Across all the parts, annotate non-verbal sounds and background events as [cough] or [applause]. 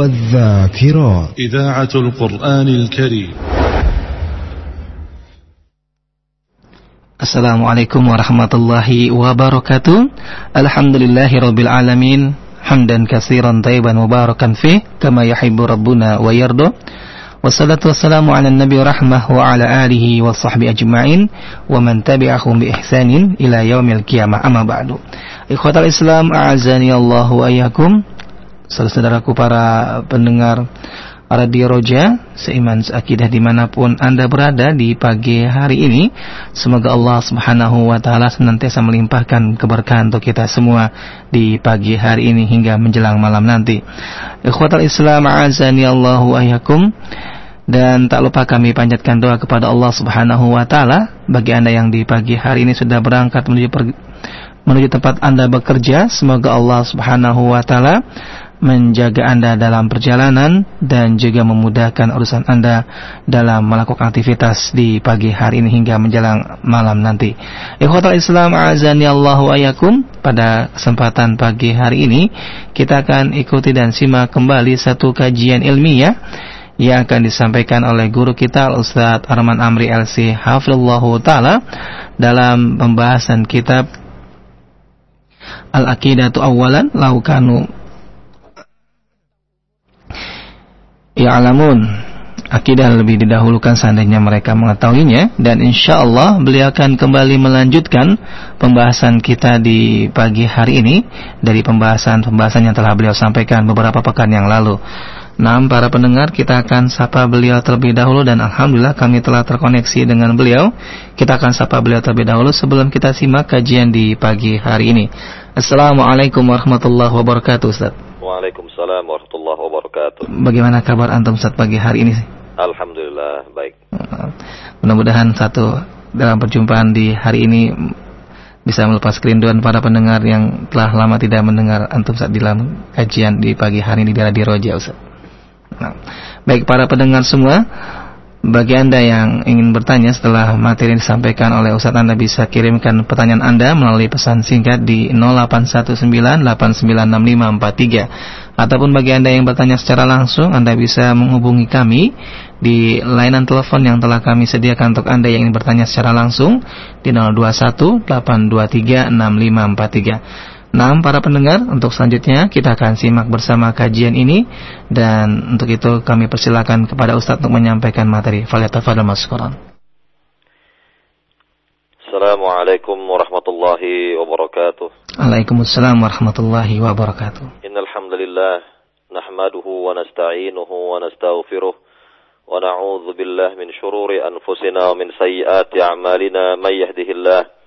والذاكرة. إذاعة القرآن الكريم. السلام عليكم ورحمة الله وبركاته. الحمد لله رب العالمين. حمدا كثيرا طيبا مباركا فيه كما يحب ربنا ويرضو والصلاة والسلام على النبي رحمة وعلى آله وصحبه أجمعين ومن تبعهم بإحسان إلى يوم القيامة. أما بعد. إخوة الإسلام أعزني الله وإياكم. Saudara-saudaraku para pendengar Radio Roja, seiman seakidah di mana pun Anda berada di pagi hari ini. Semoga Allah subhanahu wa ta'ala senantiasa melimpahkan keberkahan untuk kita semua di pagi hari ini hingga menjelang malam nanti. Ikhwatal Islam azani Allahu ayakum. Dan tak lupa kami panjatkan doa kepada Allah subhanahu wa ta'ala bagi Anda yang di pagi hari ini sudah berangkat menuju menuju tempat Anda bekerja. Semoga Allah subhanahu wa ta'ala menjaga Anda dalam perjalanan dan juga memudahkan urusan Anda dalam melakukan aktivitas di pagi hari ini hingga menjelang malam nanti. Ikhwatal Islam azani Allahu ayakum. Pada kesempatan pagi hari ini kita akan ikuti dan simak kembali satu kajian ilmiah yang akan disampaikan oleh guru kita Ustaz Arman Amri LC Hafizullahu taala dalam pembahasan kitab Al-Aqidatu Awalan Laukanu ya'lamun akidah lebih didahulukan seandainya mereka mengetahuinya dan insya Allah beliau akan kembali melanjutkan pembahasan kita di pagi hari ini dari pembahasan-pembahasan yang telah beliau sampaikan beberapa pekan yang lalu. Nah, para pendengar kita akan sapa beliau terlebih dahulu dan Alhamdulillah kami telah terkoneksi dengan beliau. Kita akan sapa beliau terlebih dahulu sebelum kita simak kajian di pagi hari ini. Assalamualaikum warahmatullahi wabarakatuh Ustaz. Waalaikumsalam warahmatullahi wabarakatuh. Bagaimana kabar antum saat pagi hari ini? Alhamdulillah baik. Mudah-mudahan satu dalam perjumpaan di hari ini bisa melepas kerinduan para pendengar yang telah lama tidak mendengar antum saat di dalam kajian di pagi hari ini di Radio Roja Ustaz. Nah, baik para pendengar semua, bagi Anda yang ingin bertanya setelah materi disampaikan oleh Ustaz Anda bisa kirimkan pertanyaan Anda melalui pesan singkat di 0819896543 ataupun bagi Anda yang bertanya secara langsung Anda bisa menghubungi kami di layanan telepon yang telah kami sediakan untuk Anda yang ingin bertanya secara langsung di 0218236543. Nah, para pendengar, untuk selanjutnya kita akan simak bersama kajian ini dan untuk itu kami persilakan kepada Ustadz untuk menyampaikan materi. Falyatafadhal maskuran. Assalamualaikum warahmatullahi wabarakatuh. Waalaikumsalam warahmatullahi wabarakatuh. Innal hamdalillah nahmaduhu wa nasta'inuhu wa nastaghfiruh wa na'udzu billahi min shururi anfusina wa min sayyiati a'malina may yahdihillahu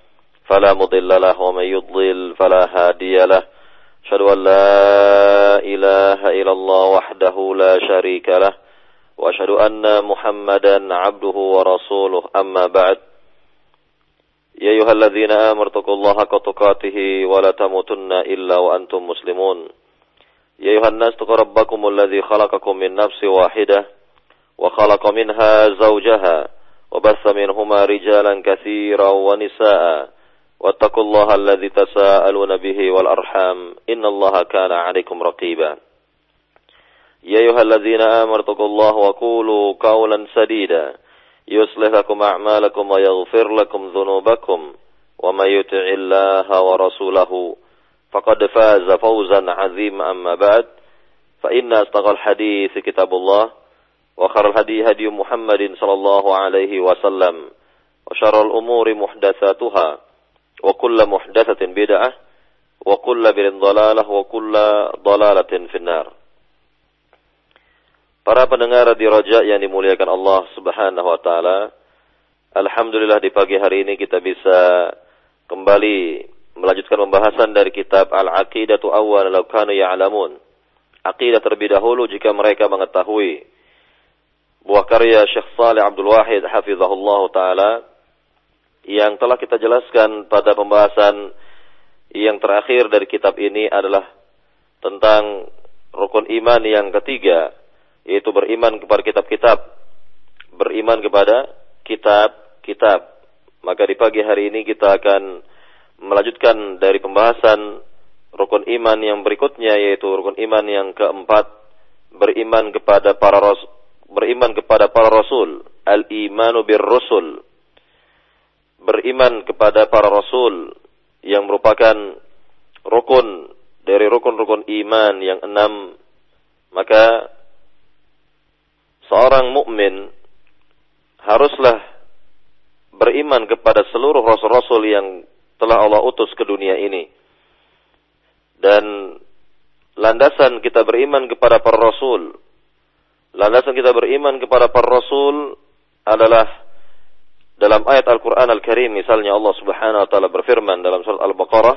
فلا مضل له ومن يضلل فلا هادي له. أشهد أن لا إله إلا الله وحده لا شريك له وأشهد أن محمدا عبده ورسوله. أما بعد يا أيها الذين آمنوا اتقوا الله حق تقاته ولا تموتن إلا وأنتم مسلمون. يا أيها الناس اتقوا ربكم الذي خلقكم من نفس واحدة وخلق منها زوجها وبث منهما رجالا كثيرا ونساء. واتقوا الله الذي تساءلون به والأرحام إن الله كان عليكم رقيبا. يا أيها الذين آمنوا اتقوا الله وقولوا قولا سديدا. يصلح لكم أعمالكم ويغفر لكم ذنوبكم. ومن يطع الله ورسوله فقد فاز فوزا عظيما. أما بعد فإن أصدق الحديث كتاب الله وخر الهدي هدي محمد صلى الله عليه وسلم وشر الأمور محدثاتها. وكل محدثة بدعة وكل بدعة ضلالة وكل ضلالة في النار Para pendengar di Raja yang dimuliakan Allah Subhanahu wa taala, alhamdulillah di pagi hari ini kita bisa kembali melanjutkan pembahasan dari kitab Al-Aqidatu Awwal Law Kanu Ya'lamun. Aqidah terlebih dahulu jika mereka mengetahui buah karya Syekh Saleh Abdul Wahid hafizahullah taala yang telah kita jelaskan pada pembahasan yang terakhir dari kitab ini adalah tentang rukun iman yang ketiga, yaitu beriman kepada kitab-kitab, beriman kepada kitab-kitab. Maka di pagi hari ini kita akan melanjutkan dari pembahasan rukun iman yang berikutnya, yaitu rukun iman yang keempat, beriman kepada para rasul beriman kepada para rasul al-imanu bir rusul beriman kepada para rasul yang merupakan rukun dari rukun-rukun iman yang enam maka seorang mukmin haruslah beriman kepada seluruh rasul-rasul yang telah Allah utus ke dunia ini. Dan landasan kita beriman kepada para rasul landasan kita beriman kepada para rasul adalah dalam ayat Al-Quran Al-Karim misalnya Allah subhanahu wa ta'ala berfirman dalam surat Al-Baqarah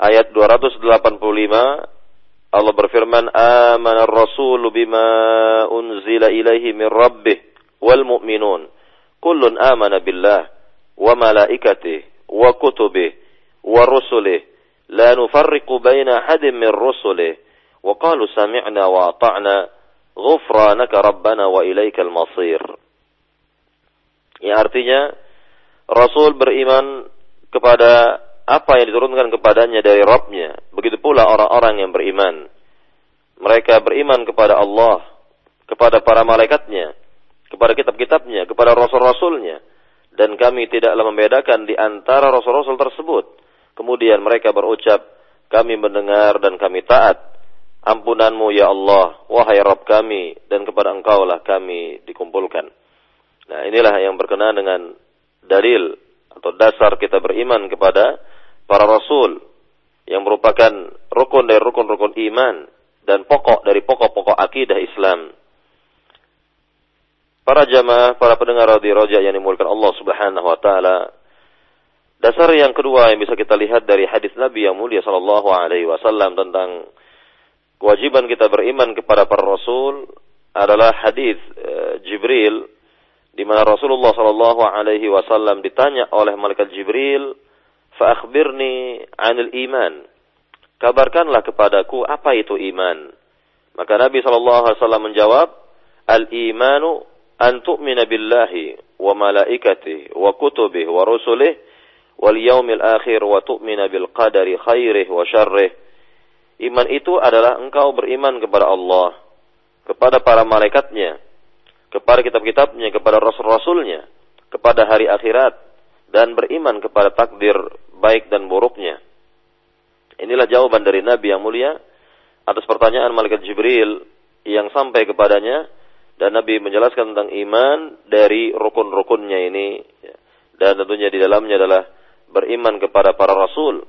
ayat 285 Allah berfirman amana ar-rasulu bima unzila ilaihi min rabbih wal mu'minun kullun amana billah wa malaikatih wa kutubih wa rusulih la nufarriqu baina ahadin min rusulih wa qalu sami'na wa ata'na ghufranaka rabbana wa ilaikal masir yang artinya Rasul beriman kepada apa yang diturunkan kepadanya dari Rabbnya. Begitu pula orang-orang yang beriman. Mereka beriman kepada Allah, kepada para malaikatnya, kepada kitab-kitabnya, kepada rasul-rasulnya. Dan kami tidaklah membedakan di antara rasul-rasul tersebut. Kemudian mereka berucap, kami mendengar dan kami taat. Ampunanmu ya Allah, wahai Rabb kami, dan kepada engkaulah kami dikumpulkan. Nah, inilah yang berkenaan dengan dalil atau dasar kita beriman kepada para rasul yang merupakan rukun dari rukun-rukun iman dan pokok dari pokok-pokok akidah Islam. Para jamaah, para pendengar di roja yang dimulakan Allah Subhanahu wa taala. Dasar yang kedua yang bisa kita lihat dari hadis Nabi yang mulia sallallahu alaihi wasallam tentang kewajiban kita beriman kepada para rasul adalah hadis uh, Jibril di mana Rasulullah Shallallahu Alaihi Wasallam ditanya oleh malaikat Jibril, "Faakhbirni anil iman." Kabarkanlah kepadaku apa itu iman. Maka Nabi Shallallahu Alaihi Wasallam menjawab, "Al-imanu an tu'mina billahi wa malaikatihi wa kutubihi wa rusulihi wal yaumil akhir wa tu'mina bil qadari khairih wa syarrih." Iman itu adalah engkau beriman kepada Allah, kepada para malaikatnya, kepada kitab-kitabnya, kepada rasul-rasulnya, kepada hari akhirat, dan beriman kepada takdir baik dan buruknya. Inilah jawaban dari Nabi yang mulia atas pertanyaan malaikat Jibril yang sampai kepadanya dan Nabi menjelaskan tentang iman dari rukun-rukunnya ini dan tentunya di dalamnya adalah beriman kepada para rasul,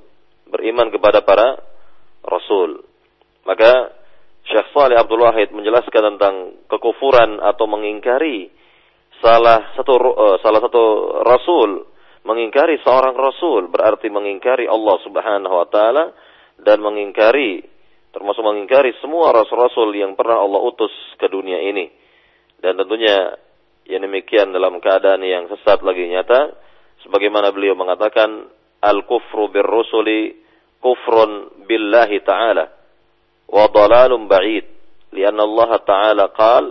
beriman kepada para rasul. Maka Syekh Saleh Abdul Wahid menjelaskan tentang kekufuran atau mengingkari salah satu uh, salah satu rasul, mengingkari seorang rasul berarti mengingkari Allah Subhanahu wa taala dan mengingkari termasuk mengingkari semua rasul-rasul yang pernah Allah utus ke dunia ini. Dan tentunya yang demikian dalam keadaan yang sesat lagi nyata sebagaimana beliau mengatakan al-kufru bir rusuli kufrun billahi ta'ala وضلال بعيد لأن الله تعالى قال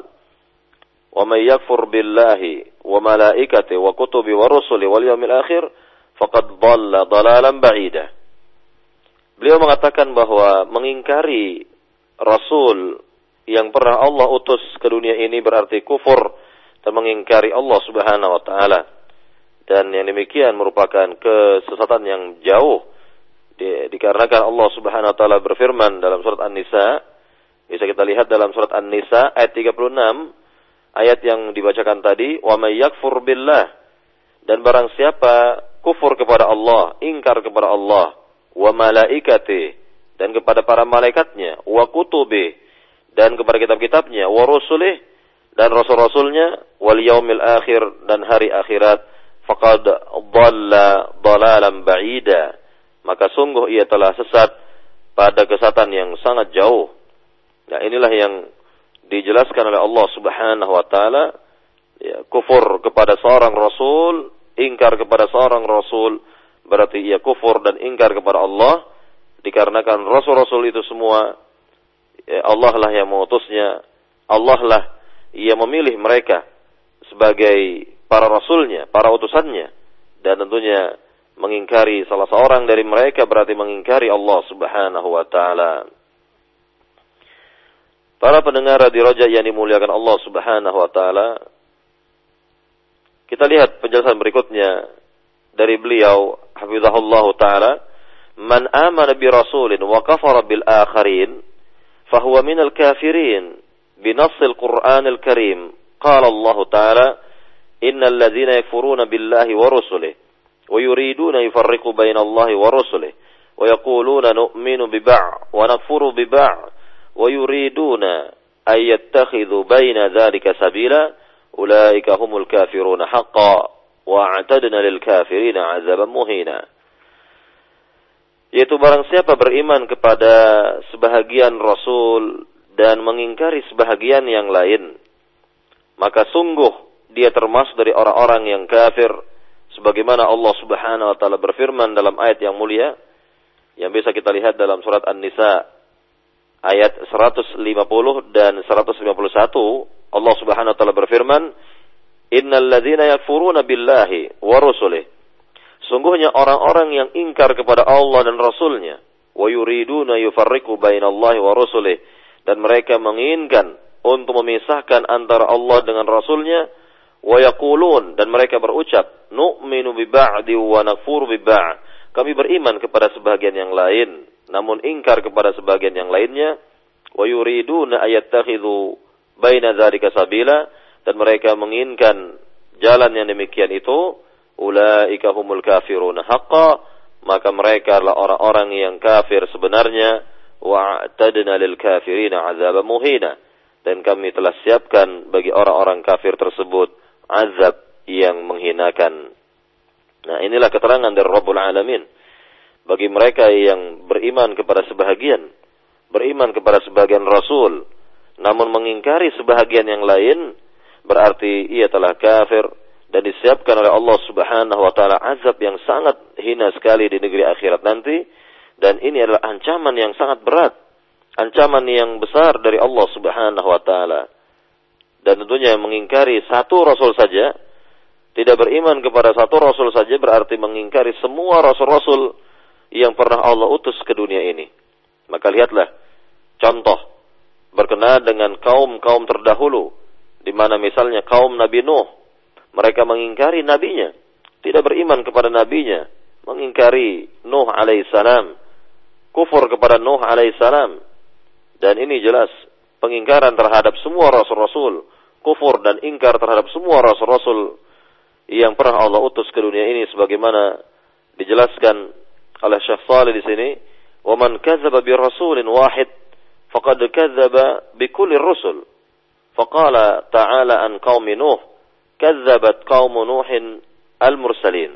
ومن يكفر بالله وملائكته وكتبه ورسله واليوم الآخر فقد ضل ضلالا بعيدا Beliau mengatakan bahwa mengingkari Rasul yang pernah Allah utus ke dunia ini berarti kufur dan mengingkari Allah Subhanahu wa taala. Dan yang demikian merupakan kesesatan yang jauh di, dikarenakan Allah Subhanahu wa taala berfirman dalam surat An-Nisa bisa kita lihat dalam surat An-Nisa ayat 36 ayat yang dibacakan tadi wa may yakfur billah. Dan barang siapa kufur kepada Allah ingkar kepada Allah wa malaikati dan kepada para malaikatnya wa kutubi dan kepada kitab-kitabnya wa rusulih dan rasul-rasulnya wal yaumil akhir dan hari akhirat faqad dhalla dhalalan ba'ida maka sungguh ia telah sesat pada kesatan yang sangat jauh. Nah, inilah yang dijelaskan oleh Allah Subhanahu wa taala. Ya, kufur kepada seorang rasul, ingkar kepada seorang rasul berarti ia kufur dan ingkar kepada Allah. Dikarenakan rasul-rasul itu semua ya, Allah lah yang mengutusnya, Allah lah yang memilih mereka sebagai para rasulnya, para utusannya. Dan tentunya mengingkari salah seorang dari mereka berarti mengingkari Allah Subhanahu wa taala. Para pendengar di Roja yang dimuliakan Allah Subhanahu wa taala, kita lihat penjelasan berikutnya dari beliau hafizahullah taala, "Man amana bi rasulin wa kafara bil akharin, fahuwa minal kafirin." بنص القرآن الكريم قال الله تعالى إن الذين يكفرون بالله ورسله ويريدون يفرقوا بين الله ورسله ويقولون نؤمن ببعض ونكفر ببعض ويريدون أن يتخذوا بين ذلك سبيلا أولئك هم الكافرون حقا وأعتدنا للكافرين عذابا مهينا yaitu barang siapa beriman kepada sebahagian rasul dan mengingkari sebahagian yang lain maka sungguh dia termasuk dari orang-orang yang kafir sebagaimana Allah Subhanahu wa taala berfirman dalam ayat yang mulia yang bisa kita lihat dalam surat An-Nisa ayat 150 dan 151 Allah Subhanahu wa taala berfirman Innal ladzina yakfuruna billahi wa rusulih Sungguhnya orang-orang yang ingkar kepada Allah dan Rasulnya wa yuriduna yufarriqu bainallahi wa rusulih dan mereka menginginkan untuk memisahkan antara Allah dengan Rasulnya wa yaqulun dan mereka berucap nu'minu bi ba'di wa nakfuru bi ba'd. Kami beriman kepada sebagian yang lain namun ingkar kepada sebagian yang lainnya wa yuriduna ayattakhidhu baina dzalika sabila dan mereka menginginkan jalan yang demikian itu ulaika humul kafiruna haqqa maka mereka adalah orang-orang yang kafir sebenarnya wa atadna lil kafirina azab muhina dan kami telah siapkan bagi orang-orang kafir tersebut azab yang menghinakan. Nah inilah keterangan dari Rabbul Alamin. Bagi mereka yang beriman kepada sebahagian, beriman kepada sebagian rasul, namun mengingkari sebahagian yang lain, berarti ia telah kafir dan disiapkan oleh Allah Subhanahu wa taala azab yang sangat hina sekali di negeri akhirat nanti. Dan ini adalah ancaman yang sangat berat, ancaman yang besar dari Allah Subhanahu wa taala. Dan tentunya mengingkari satu rasul saja, tidak beriman kepada satu rasul saja berarti mengingkari semua rasul-rasul yang pernah Allah utus ke dunia ini. Maka lihatlah contoh berkenaan dengan kaum-kaum terdahulu di mana misalnya kaum Nabi Nuh mereka mengingkari nabinya, tidak beriman kepada nabinya, mengingkari Nuh alaihissalam, kufur kepada Nuh alaihissalam. Dan ini jelas pengingkaran terhadap semua rasul-rasul, kufur dan ingkar terhadap semua rasul-rasul yang pernah Allah utus ke dunia ini sebagaimana dijelaskan oleh Syekh Salih di sini, "Wa man kadzdzaba bi rasulin wahid faqad kadzdzaba bi kulli rusul." Faqala ta'ala an qaumi Nuh, "Kazzabat qaum Nuhin al-mursalin."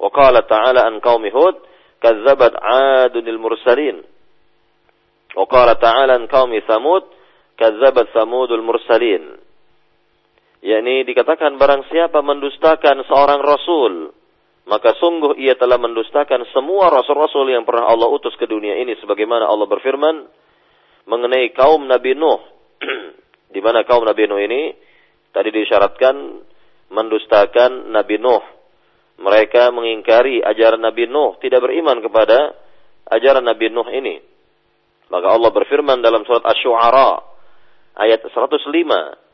Wa qala ta'ala an qaumi Hud, "Kazzabat 'adun al-mursalin." "Kazzabat Thamudul mursalin." yakni dikatakan barang siapa mendustakan seorang rasul maka sungguh ia telah mendustakan semua rasul-rasul yang pernah Allah utus ke dunia ini sebagaimana Allah berfirman mengenai kaum Nabi Nuh. [clears throat] Di mana kaum Nabi Nuh ini? Tadi disyaratkan mendustakan Nabi Nuh. Mereka mengingkari ajaran Nabi Nuh tidak beriman kepada ajaran Nabi Nuh ini. Maka Allah berfirman dalam surat Asy-Syu'ara ayat 105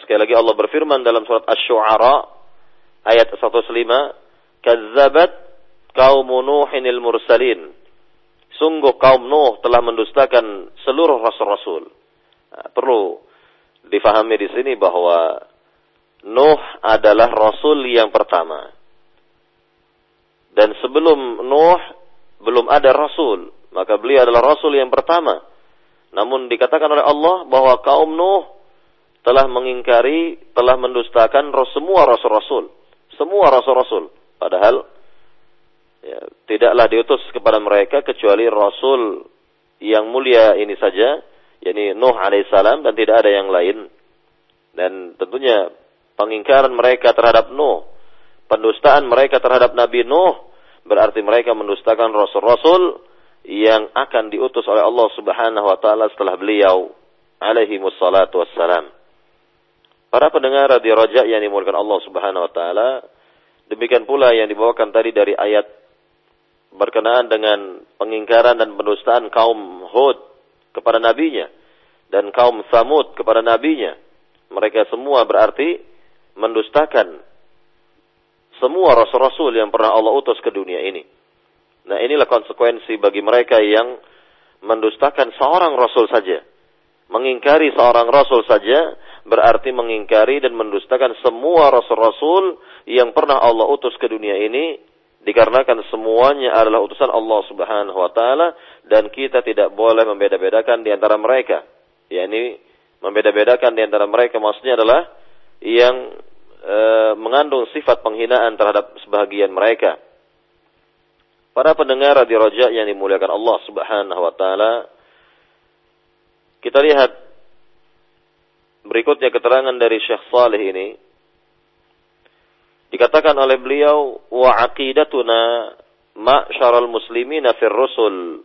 sekali lagi Allah berfirman dalam surat Asy-Syu'ara ayat 105 kazzabat kaum Nuhinil mursalin. Sungguh kaum Nuh telah mendustakan seluruh rasul-rasul. Nah, perlu difahami di sini bahwa Nuh adalah rasul yang pertama. Dan sebelum Nuh belum ada rasul, maka beliau adalah rasul yang pertama. Namun dikatakan oleh Allah bahwa kaum Nuh telah mengingkari, telah mendustakan semua rasul-rasul. Semua rasul-rasul. Padahal ya, tidaklah diutus kepada mereka kecuali Rasul yang mulia ini saja, yakni Nuh alaihissalam dan tidak ada yang lain. Dan tentunya pengingkaran mereka terhadap Nuh, pendustaan mereka terhadap Nabi Nuh, berarti mereka mendustakan Rasul-Rasul yang akan diutus oleh Allah Subhanahu wa taala setelah beliau alaihi wassalatu wassalam. Para pendengar radio Raja yang dimulakan Allah Subhanahu wa taala, Demikian pula yang dibawakan tadi dari ayat berkenaan dengan pengingkaran dan pendustaan kaum Hud kepada nabinya. dan kaum Samud kepada nabinya. Mereka semua berarti mendustakan semua rasul-rasul yang pernah Allah utus ke dunia ini. Nah, inilah konsekuensi bagi mereka yang mendustakan seorang rasul saja. Mengingkari seorang rasul saja berarti mengingkari dan mendustakan semua rasul-rasul yang pernah Allah utus ke dunia ini dikarenakan semuanya adalah utusan Allah Subhanahu wa taala dan kita tidak boleh membeda-bedakan di antara mereka. yakni membeda-bedakan di antara mereka maksudnya adalah yang e, mengandung sifat penghinaan terhadap sebahagian mereka. Para pendengar di Raja yang dimuliakan Allah Subhanahu wa taala, kita lihat berikutnya keterangan dari Syekh Saleh ini. Dikatakan oleh beliau wa aqidatuna ma'syaral muslimina fir rusul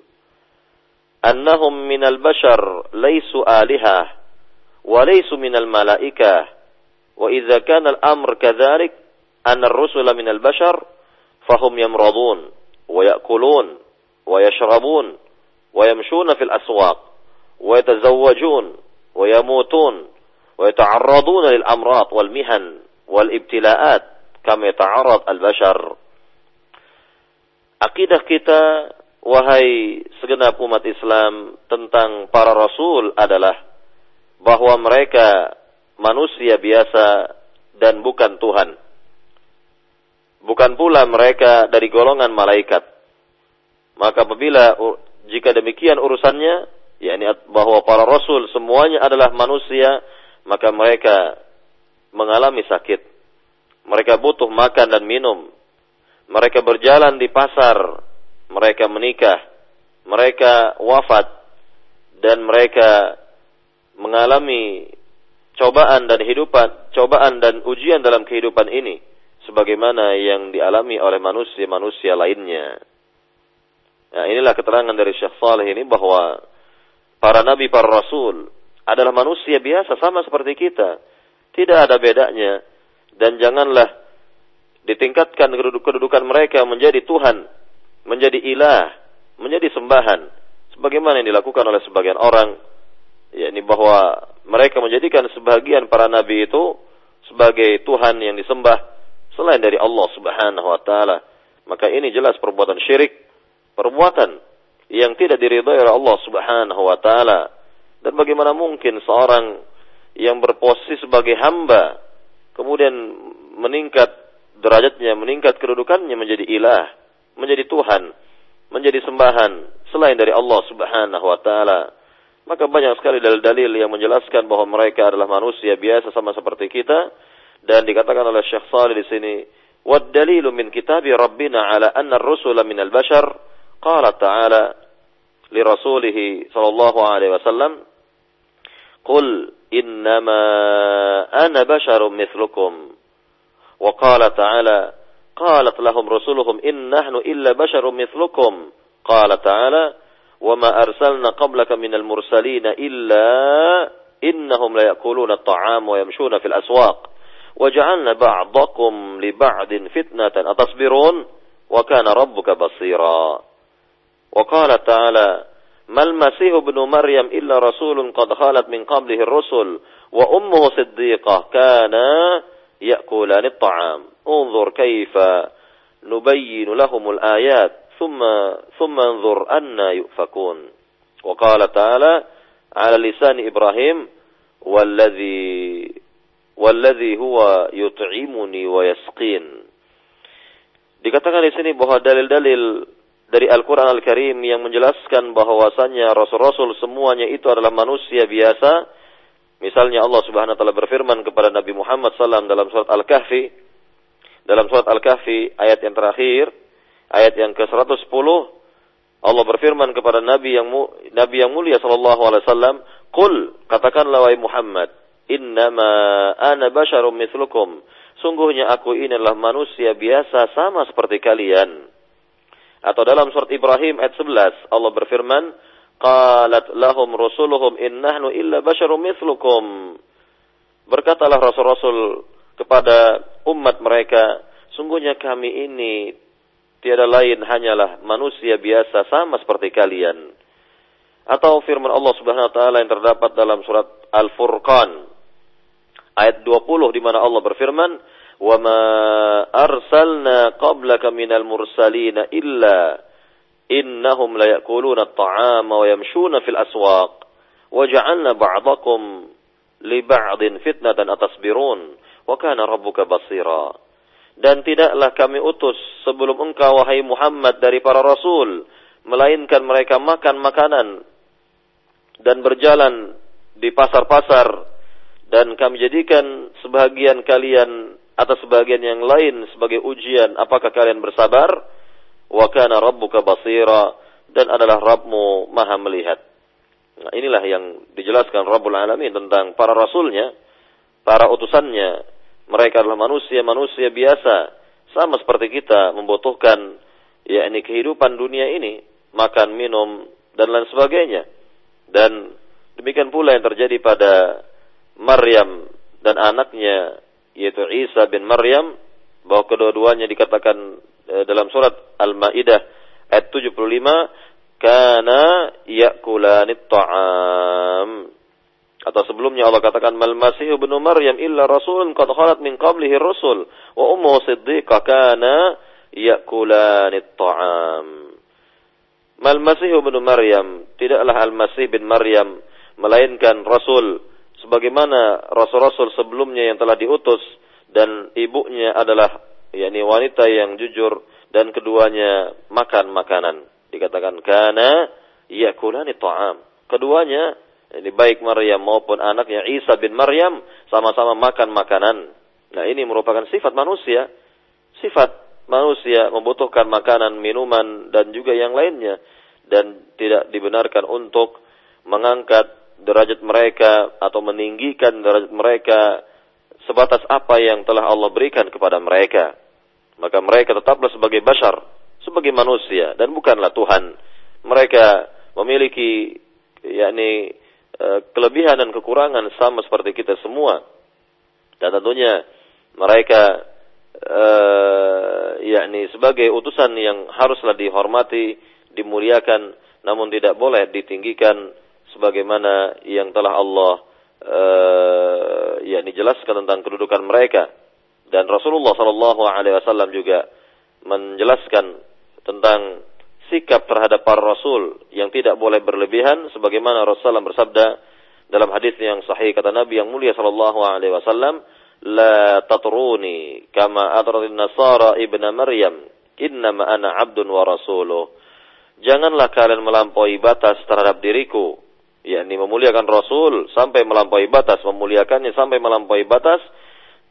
annahum minal bashar laisu alihah wa laysu minal malaikah wa idza kana al-amr kadhalik anna ar-rusula minal bashar fahum yamradun ويأكلون ويشربون ويمشون في الأسواق ويتزوجون ويموتون ويتعرضون للأمراض والمهن والابتلاءات كما يتعرض البشر Akidah kita, wahai segenap umat Islam, tentang para rasul adalah bahwa mereka manusia biasa dan bukan Tuhan. Bukan pula mereka dari golongan malaikat. Maka apabila jika demikian urusannya, yakni bahwa para rasul semuanya adalah manusia, maka mereka mengalami sakit. Mereka butuh makan dan minum. Mereka berjalan di pasar, mereka menikah, mereka wafat dan mereka mengalami cobaan dan hidupan, cobaan dan ujian dalam kehidupan ini sebagaimana yang dialami oleh manusia-manusia lainnya. Nah, inilah keterangan dari Syekh Saleh ini bahwa para nabi, para rasul adalah manusia biasa sama seperti kita. Tidak ada bedanya dan janganlah ditingkatkan kedudukan mereka menjadi Tuhan, menjadi ilah, menjadi sembahan sebagaimana yang dilakukan oleh sebagian orang yakni bahwa mereka menjadikan sebagian para nabi itu sebagai Tuhan yang disembah selain dari Allah Subhanahu wa taala. Maka ini jelas perbuatan syirik, perbuatan yang tidak diridhai oleh Allah Subhanahu wa taala. Dan bagaimana mungkin seorang yang berposisi sebagai hamba kemudian meningkat derajatnya, meningkat kedudukannya menjadi ilah, menjadi Tuhan, menjadi sembahan selain dari Allah Subhanahu wa taala. Maka banyak sekali dalil-dalil yang menjelaskan bahwa mereka adalah manusia biasa sama seperti kita dan dikatakan oleh Syekh Salih di sini wad dalilu min kitabi rabbina ala anna ar-rusula min al-bashar qala ta'ala li rasulih sallallahu alaihi wasallam qul innama ana basharun mithlukum wa qala ta'ala qalat lahum rusuluhum in nahnu illa basharun mithlukum qala ta'ala وما أرسلنا قبلك من المرسلين إلا إنهم ليأكلون الطعام ويمشون في الأسواق وجعلنا بعضكم لبعض فتنة أتصبرون؟ وكان ربك بصيرا. وقال تعالى ما المسيح ابن مريم إلا رسول قد خالت من قبله الرسل وأمه صديقة كانا يأكلان الطعام. انظر كيف نبين لهم الآيات ثم ثم انظر أن يؤفكون. وقال تعالى على لسان إبراهيم والذي Walladhi huwa yut'imuni wa. Dikatakan di sini bahwa dalil-dalil dari Al-Quran Al-Karim yang menjelaskan bahwasannya Rasul-Rasul semuanya itu adalah manusia biasa. Misalnya Allah Subhanahu Wa Taala berfirman kepada Nabi Muhammad SAW dalam surat Al-Kahfi. Dalam surat Al-Kahfi ayat yang terakhir, ayat yang ke-110, Allah berfirman kepada Nabi yang Nabi yang mulia sallallahu alaihi wasallam, "Qul, katakanlah wahai Muhammad, innama ana basyarum mithlukum." Sungguhnya aku ini adalah manusia biasa sama seperti kalian. Atau dalam surat Ibrahim ayat 11 Allah berfirman, "Qalat lahum rusuluhum innahnu illa basyarum mithlukum." Berkatalah rasul-rasul kepada umat mereka, sungguhnya kami ini tiada lain hanyalah manusia biasa sama seperti kalian. atau firman Allah Subhanahu wa taala yang terdapat dalam surat Al-Furqan ayat 20 di mana Allah berfirman, "Wa ma arsalna qablaka minal mursalina illa innahum la ya'kuluna at-ta'ama wa yamshuna fil aswaq wa ja'alna ba'dakum li ba'din fitnatan atasbirun wa kana rabbuka basira." Dan tidaklah kami utus sebelum engkau wahai Muhammad dari para rasul melainkan mereka makan makanan dan berjalan di pasar-pasar dan kami jadikan sebagian kalian atau sebagian yang lain sebagai ujian apakah kalian bersabar? Wa kana rabbuka basira dan adalah Rabbmu maha melihat. Nah, inilah yang dijelaskan Rabbul Alamin tentang para rasulnya para utusannya. Mereka adalah manusia-manusia biasa sama seperti kita membutuhkan yakni kehidupan dunia ini makan minum dan lain sebagainya. Dan demikian pula yang terjadi pada Maryam dan anaknya yaitu Isa bin Maryam bahwa kedua-duanya dikatakan e, dalam surat Al-Maidah ayat 75 kana yakulani ta'am. Atau sebelumnya Allah katakan mal masih ibnu maryam illa rasulun qad khalat min qablihi rusul wa ummu siddiqah kana yakulani ta'am. Mal Masih ibnu Maryam, tidaklah Al-Masih bin Maryam melainkan rasul sebagaimana rasul-rasul sebelumnya yang telah diutus dan ibunya adalah yakni wanita yang jujur dan keduanya makan makanan. Dikatakan kana yakulani ta'am. Keduanya ini baik Maryam maupun anaknya Isa bin Maryam sama-sama makan makanan. Nah, ini merupakan sifat manusia. Sifat manusia membutuhkan makanan, minuman dan juga yang lainnya dan tidak dibenarkan untuk mengangkat derajat mereka atau meninggikan derajat mereka sebatas apa yang telah Allah berikan kepada mereka. Maka mereka tetaplah sebagai bashar, sebagai manusia dan bukanlah Tuhan. Mereka memiliki yakni eh, kelebihan dan kekurangan sama seperti kita semua. Dan tentunya mereka uh, yakni sebagai utusan yang haruslah dihormati, dimuliakan, namun tidak boleh ditinggikan sebagaimana yang telah Allah uh, yakni jelaskan tentang kedudukan mereka. Dan Rasulullah Shallallahu Alaihi Wasallam juga menjelaskan tentang sikap terhadap para rasul yang tidak boleh berlebihan sebagaimana Rasulullah bersabda dalam hadis yang sahih kata Nabi yang mulia sallallahu alaihi wasallam la tatruni kama atratin nasara ibna Maryam innama ana abdun wa rasuluh janganlah kalian melampaui batas terhadap diriku yakni memuliakan rasul sampai melampaui batas memuliakannya sampai melampaui batas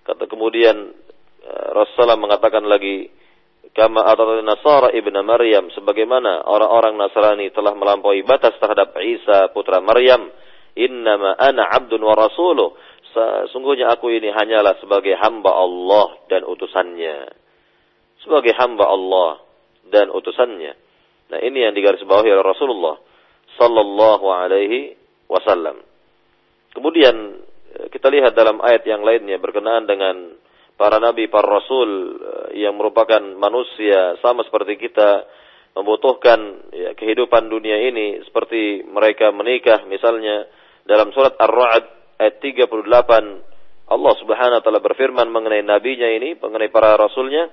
kata kemudian eh, Rasulullah mengatakan lagi kama atratin nasara ibna Maryam sebagaimana orang-orang Nasrani telah melampaui batas terhadap Isa putra Maryam innama ana abdun wa rasuluh sesungguhnya aku ini hanyalah sebagai hamba Allah dan utusannya. Sebagai hamba Allah dan utusannya. Nah ini yang digarisbawahi oleh Rasulullah Sallallahu Alaihi Wasallam. Kemudian eh, kita lihat dalam ayat yang lainnya berkenaan dengan para nabi, para rasul eh, yang merupakan manusia sama seperti kita membutuhkan ya, kehidupan dunia ini seperti mereka menikah misalnya dalam surat Ar-Ra'd ayat 38 Allah Subhanahu wa taala berfirman mengenai nabinya ini, mengenai para rasulnya,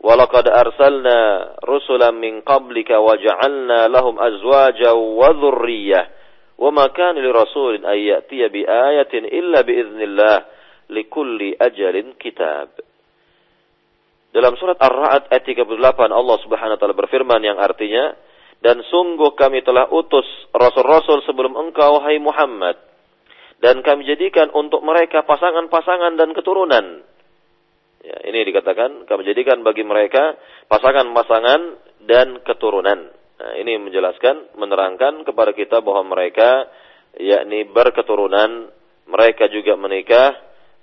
"Walaqad arsalna rusulan min qablika wa ja'alna lahum azwaja wa dhurriyyah, wa ma kana lirasulin ay ya'tiya bi ayatin illa bi idznillah likulli ajalin kitab." Dalam surat Ar-Ra'd ayat 38 Allah Subhanahu wa taala berfirman yang artinya, "Dan sungguh kami telah utus rasul-rasul sebelum engkau hai Muhammad." dan kami jadikan untuk mereka pasangan-pasangan dan keturunan. Ya, ini dikatakan kami jadikan bagi mereka pasangan-pasangan dan keturunan. Nah, ini menjelaskan, menerangkan kepada kita bahwa mereka yakni berketurunan, mereka juga menikah,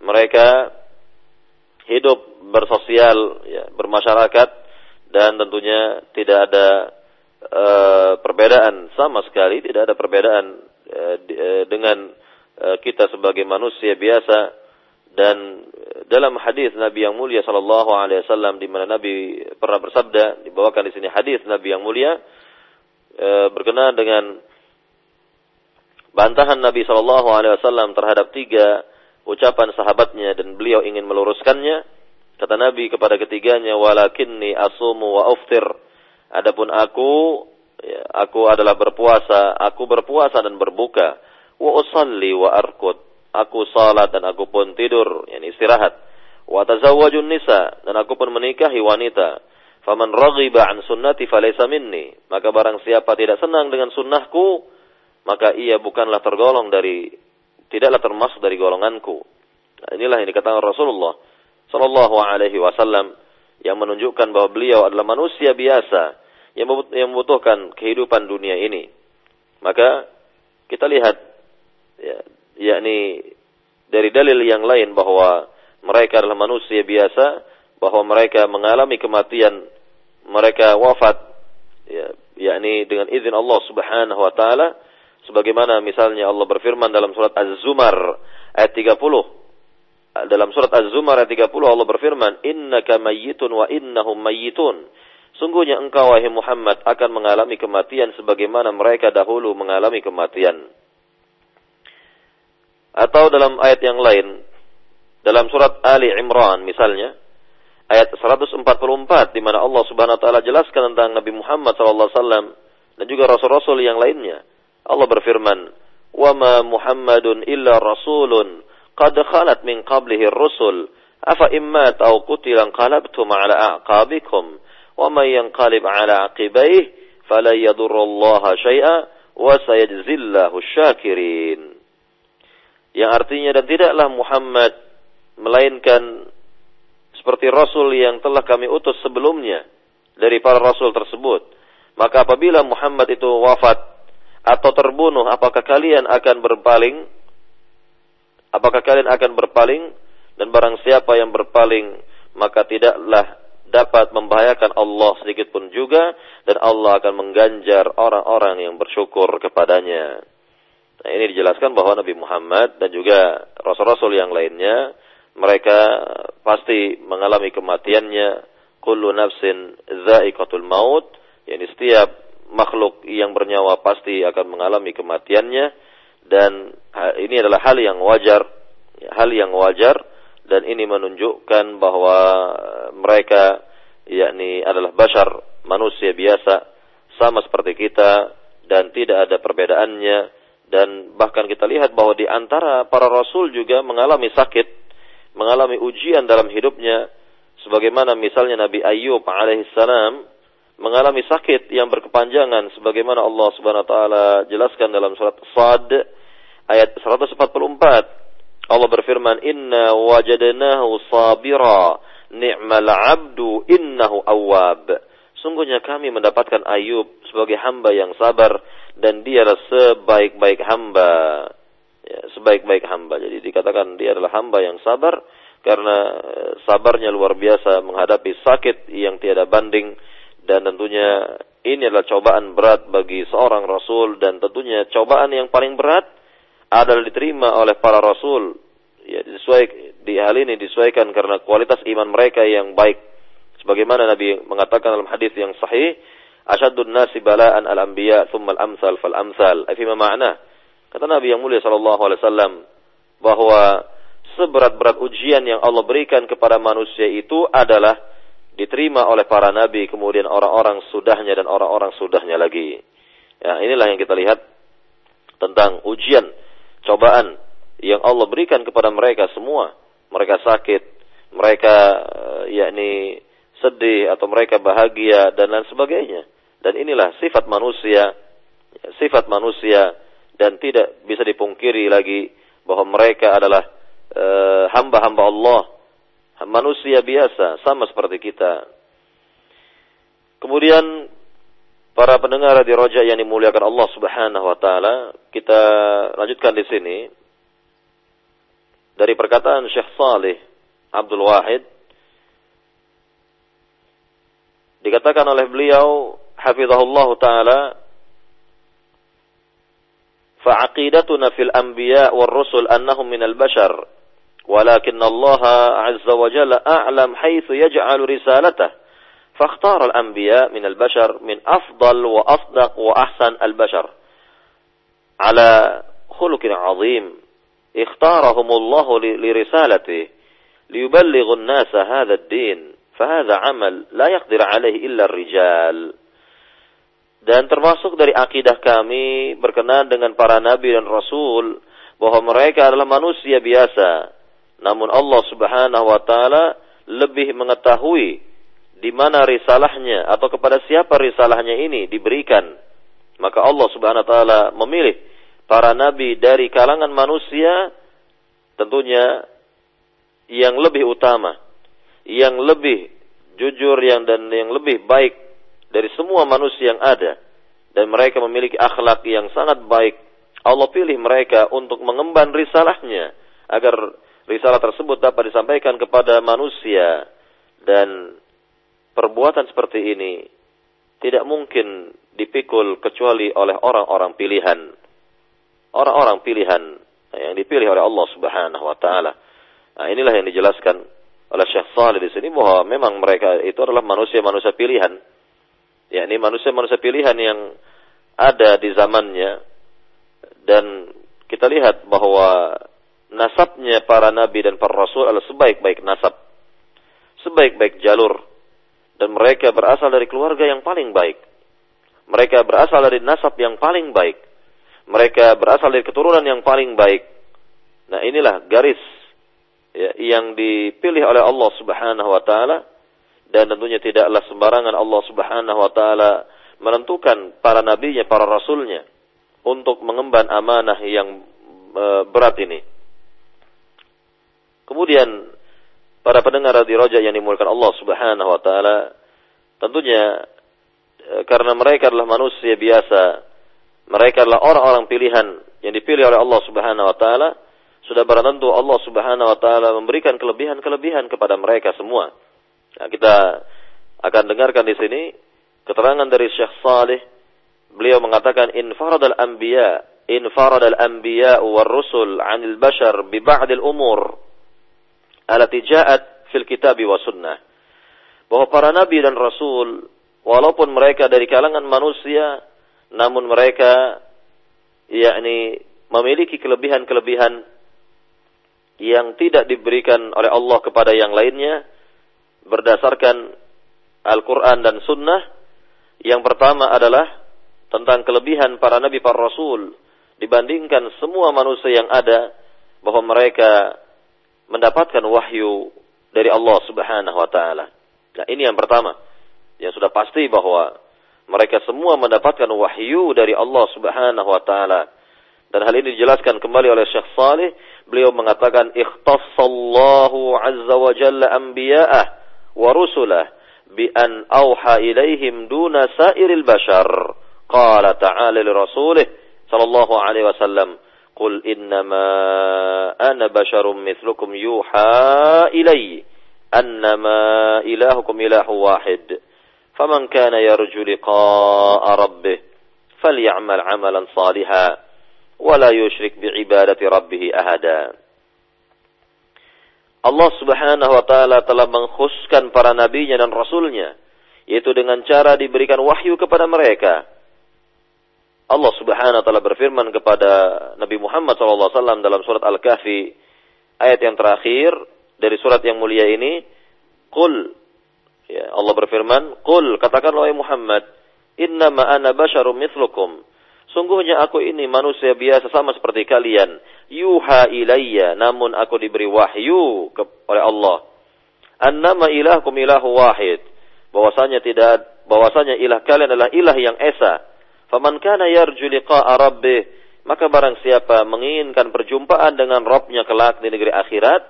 mereka hidup bersosial, ya, bermasyarakat dan tentunya tidak ada uh, perbedaan sama sekali, tidak ada perbedaan uh, dengan Eh, kita sebagai manusia biasa dan dalam hadis Nabi yang mulia sallallahu alaihi wasallam di mana Nabi pernah bersabda dibawakan di sini hadis Nabi yang mulia e, berkenaan dengan bantahan Nabi Shallallahu Alaihi Wasallam terhadap tiga ucapan sahabatnya dan beliau ingin meluruskannya. Kata Nabi kepada ketiganya, walakinni asumu wa uftir. Adapun aku, ya, aku adalah berpuasa, aku berpuasa dan berbuka. Wa usalli wa arkud. Aku salat dan aku pun tidur, yani istirahat. Wa tazawwajun nisa dan aku pun menikahi wanita. Faman raghiba an sunnati falaysa minni. Maka barang siapa tidak senang dengan sunnahku, maka ia bukanlah tergolong dari tidaklah termasuk dari golonganku. Nah, inilah yang dikatakan Rasulullah sallallahu alaihi wasallam yang menunjukkan bahwa beliau adalah manusia biasa yang membutuhkan kehidupan dunia ini. Maka kita lihat ya, yakni dari dalil yang lain bahwa mereka adalah manusia biasa, bahwa mereka mengalami kematian, mereka wafat ya, yakni dengan izin Allah Subhanahu wa taala sebagaimana misalnya Allah berfirman dalam surat Az-Zumar ayat 30 dalam surat Az-Zumar ayat 30 Allah berfirman innaka mayyitun wa innahum mayyitun. Sungguhnya engkau wahai Muhammad akan mengalami kematian sebagaimana mereka dahulu mengalami kematian atau dalam ayat yang lain. Dalam surat Ali Imran misalnya. Ayat 144 di mana Allah Subhanahu wa taala jelaskan tentang Nabi Muhammad sallallahu alaihi wasallam dan juga rasul-rasul yang lainnya. Allah berfirman, "Wa ma Muhammadun illa rasulun qad khalat min qablihi ar-rusul. Afa immat aw qutila qalabtum ala aqabikum. Wa man yanqalib ala aqibaihi fala yadurra Allah syai'a wa sayajzillahu syakirin." Yang artinya dan tidaklah Muhammad melainkan seperti rasul yang telah kami utus sebelumnya dari para rasul tersebut. Maka apabila Muhammad itu wafat atau terbunuh, apakah kalian akan berpaling? Apakah kalian akan berpaling? Dan barang siapa yang berpaling, maka tidaklah dapat membahayakan Allah sedikit pun juga dan Allah akan mengganjar orang-orang yang bersyukur kepadanya. Nah, ini dijelaskan bahwa Nabi Muhammad dan juga rasul-rasul yang lainnya mereka pasti mengalami kematiannya. Kullu nafsin dha'iqatul maut. Yakni setiap makhluk yang bernyawa pasti akan mengalami kematiannya. Dan ini adalah hal yang wajar. Hal yang wajar. Dan ini menunjukkan bahwa mereka yakni adalah bashar manusia biasa sama seperti kita dan tidak ada perbedaannya dan bahkan kita lihat bahwa di antara para rasul juga mengalami sakit mengalami ujian dalam hidupnya sebagaimana misalnya Nabi Ayub alaihissalam mengalami sakit yang berkepanjangan sebagaimana Allah Subhanahu wa taala jelaskan dalam surat Sad ayat 144 Allah berfirman inna wajadnahu sabira ni'mal 'abdu innahu awwab. Sungguhnya kami mendapatkan Ayub sebagai hamba yang sabar dan dia adalah sebaik-baik hamba ya, sebaik-baik hamba jadi dikatakan dia adalah hamba yang sabar karena eh, sabarnya luar biasa menghadapi sakit yang tiada banding dan tentunya ini adalah cobaan berat bagi seorang rasul dan tentunya cobaan yang paling berat adalah diterima oleh para rasul. Ya, disesuai di hal ini disesuaikan karena kualitas iman mereka yang baik. Sebagaimana Nabi mengatakan dalam hadis yang sahih, asyadun nasi bala'an al-anbiya thumma al-amsal fal amsal. Fi ma'na? Kata Nabi yang mulia sallallahu alaihi wasallam bahwa seberat-berat ujian yang Allah berikan kepada manusia itu adalah diterima oleh para nabi, kemudian orang-orang sudahnya dan orang-orang sudahnya lagi. Ya, inilah yang kita lihat tentang ujian, cobaan yang Allah berikan kepada mereka semua. Mereka sakit, mereka eh, yakni sedih atau mereka bahagia dan lain sebagainya. Dan inilah sifat manusia, sifat manusia dan tidak bisa dipungkiri lagi bahwa mereka adalah eh, hamba-hamba uh, Allah manusia biasa, sama seperti kita. Kemudian para pendengar di Roja yang dimuliakan Allah Subhanahu wa taala, kita lanjutkan di sini dari perkataan Syekh Saleh Abdul Wahid dikatakan oleh beliau حفظه الله تعالى فعقيدتنا في الأنبياء والرسل أنهم من البشر ولكن الله عز وجل أعلم حيث يجعل رسالته فاختار الأنبياء من البشر من أفضل وأصدق وأحسن البشر. على خلق عظيم اختارهم الله لرسالته ليبلغ الناس هذا الدين فهذا عمل لا يقدر عليه إلا الرجال. Dan termasuk dari akidah kami berkenaan dengan para nabi dan rasul bahwa mereka adalah manusia biasa. Namun Allah Subhanahu wa taala lebih mengetahui di mana risalahnya atau kepada siapa risalahnya ini diberikan. Maka Allah Subhanahu wa taala memilih para nabi dari kalangan manusia tentunya yang lebih utama yang lebih jujur yang dan yang lebih baik dari semua manusia yang ada dan mereka memiliki akhlak yang sangat baik. Allah pilih mereka untuk mengemban risalahnya agar risalah tersebut dapat disampaikan kepada manusia dan perbuatan seperti ini tidak mungkin dipikul kecuali oleh orang-orang pilihan. Orang-orang pilihan yang dipilih oleh Allah Subhanahu wa taala. Nah, inilah yang dijelaskan oleh Syekh Salih di sini bahwa memang mereka itu adalah manusia-manusia pilihan. Ya, ini manusia-manusia pilihan yang ada di zamannya dan kita lihat bahwa nasabnya para nabi dan para rasul adalah sebaik-baik nasab, sebaik-baik jalur dan mereka berasal dari keluarga yang paling baik. Mereka berasal dari nasab yang paling baik. Mereka berasal dari keturunan yang paling baik. Nah, inilah garis ya, yang dipilih oleh Allah Subhanahu wa taala dan tentunya tidaklah sembarangan Allah Subhanahu wa taala menentukan para nabinya, para rasulnya untuk mengemban amanah yang e, berat ini. Kemudian para pendengar di roja yang dimulakan Allah Subhanahu wa taala tentunya e, karena mereka adalah manusia biasa, mereka adalah orang-orang pilihan yang dipilih oleh Allah Subhanahu wa taala sudah barang tentu Allah Subhanahu wa taala memberikan kelebihan-kelebihan kepada mereka semua. Nah, kita akan dengarkan di sini keterangan dari Syekh Saleh. Beliau mengatakan infaradal anbiya infaradal anbiya war rusul 'anil bashar bi ba'd al umur allati ja'at fil kitab wa sunnah. Bahwa para nabi dan rasul walaupun mereka dari kalangan manusia namun mereka yakni memiliki kelebihan-kelebihan yang tidak diberikan oleh Allah kepada yang lainnya berdasarkan Al-Quran dan Sunnah. Yang pertama adalah tentang kelebihan para nabi para rasul dibandingkan semua manusia yang ada bahwa mereka mendapatkan wahyu dari Allah Subhanahu wa taala. Nah, ini yang pertama. Yang sudah pasti bahwa mereka semua mendapatkan wahyu dari Allah Subhanahu wa taala. Dan hal ini dijelaskan kembali oleh Syekh Saleh beliau mengatakan ikhtassallahu azza wa jalla anbiya'ah wa rusulah bi an auha ilaihim duna sairil bashar qala ta'ala li rasulih sallallahu alaihi wasallam qul innama ana basharum mithlukum yuha ilayya annama ilahukum ilahu wahid faman kana yarju liqa'a rabbih falyamal 'amalan salihan wala yushrik bi'ibadati rabbih ahada. Allah Subhanahu wa taala telah mengkhususkan para nabinya dan rasulnya yaitu dengan cara diberikan wahyu kepada mereka. Allah Subhanahu wa taala berfirman kepada Nabi Muhammad SAW dalam surat Al-Kahfi ayat yang terakhir dari surat yang mulia ini, "Qul" ya, Allah berfirman, "Qul" katakanlah wahai Muhammad, "Innama ana basyarum mithlukum." Sungguhnya aku ini manusia biasa sama seperti kalian. Yuha ilayya, namun aku diberi wahyu oleh Allah. Annama ilahkum ilahu wahid. Bahwasanya tidak bahwasanya ilah kalian adalah ilah yang esa. Faman kana yarju liqa'a rabbih, maka barang siapa menginginkan perjumpaan dengan Rabbnya kelak di negeri akhirat,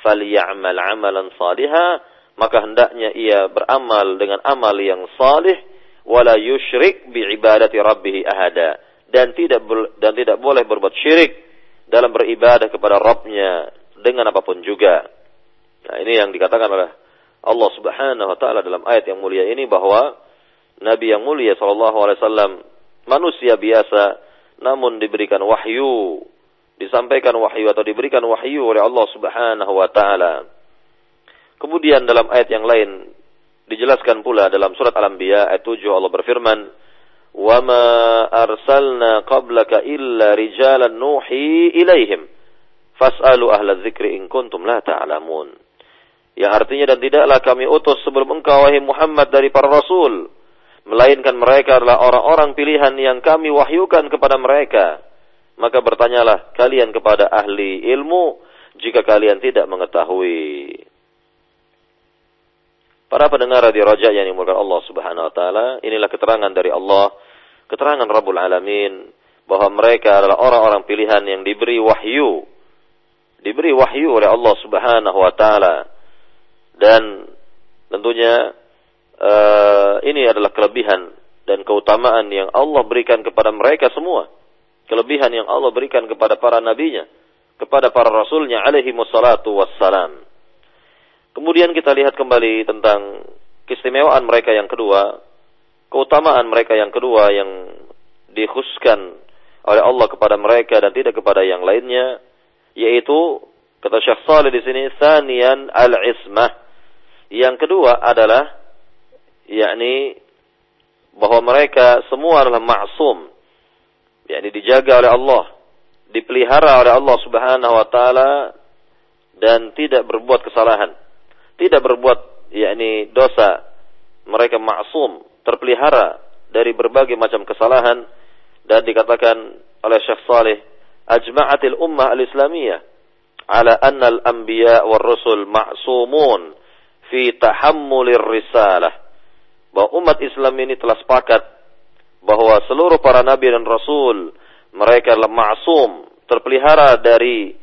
falyamal amalan salihah, maka hendaknya ia beramal dengan amal yang salih wala yusyrik bi ibadati rabbih ahada dan tidak dan tidak boleh berbuat syirik dalam beribadah kepada Rabbnya dengan apa pun juga. Nah, ini yang dikatakan oleh Allah Subhanahu wa taala dalam ayat yang mulia ini bahwa Nabi yang mulia sallallahu alaihi wasallam manusia biasa namun diberikan wahyu, disampaikan wahyu atau diberikan wahyu oleh Allah Subhanahu wa taala. Kemudian dalam ayat yang lain Dijelaskan pula dalam surat Al-Anbiya ayat 7 Allah berfirman, "Wa ma arsalna qablaka illa rijalan nuhi ilaihim. Fas'alu ahla dzikri in kuntum la ta'lamun." Ta yang artinya dan tidaklah kami utus sebelum engkau wahai Muhammad dari para rasul melainkan mereka adalah orang-orang pilihan yang kami wahyukan kepada mereka. Maka bertanyalah kalian kepada ahli ilmu jika kalian tidak mengetahui. Para pendengar di Raja yang dimulakan Allah Subhanahu wa taala, inilah keterangan dari Allah, keterangan Rabbul Alamin bahwa mereka adalah orang-orang pilihan yang diberi wahyu. Diberi wahyu oleh Allah Subhanahu wa taala. Dan tentunya uh, ini adalah kelebihan dan keutamaan yang Allah berikan kepada mereka semua. Kelebihan yang Allah berikan kepada para nabinya, kepada para rasulnya alaihi. Kemudian kita lihat kembali tentang keistimewaan mereka yang kedua, keutamaan mereka yang kedua yang dikhususkan oleh Allah kepada mereka dan tidak kepada yang lainnya, yaitu kata Syekh Saleh di sini sanian al-ismah. Yang kedua adalah yakni bahwa mereka semua adalah maksum, yakni dijaga oleh Allah, dipelihara oleh Allah Subhanahu wa taala dan tidak berbuat kesalahan tidak berbuat yakni dosa mereka maksum terpelihara dari berbagai macam kesalahan. Dan dikatakan oleh Syekh Saleh ajma'atil ummah al-islamiyah ala anna al-anbiya war rusul ma'sumun fi tahammulir risalah. Bahwa umat Islam ini telah sepakat bahwa seluruh para nabi dan rasul mereka adalah ma'sum terpelihara dari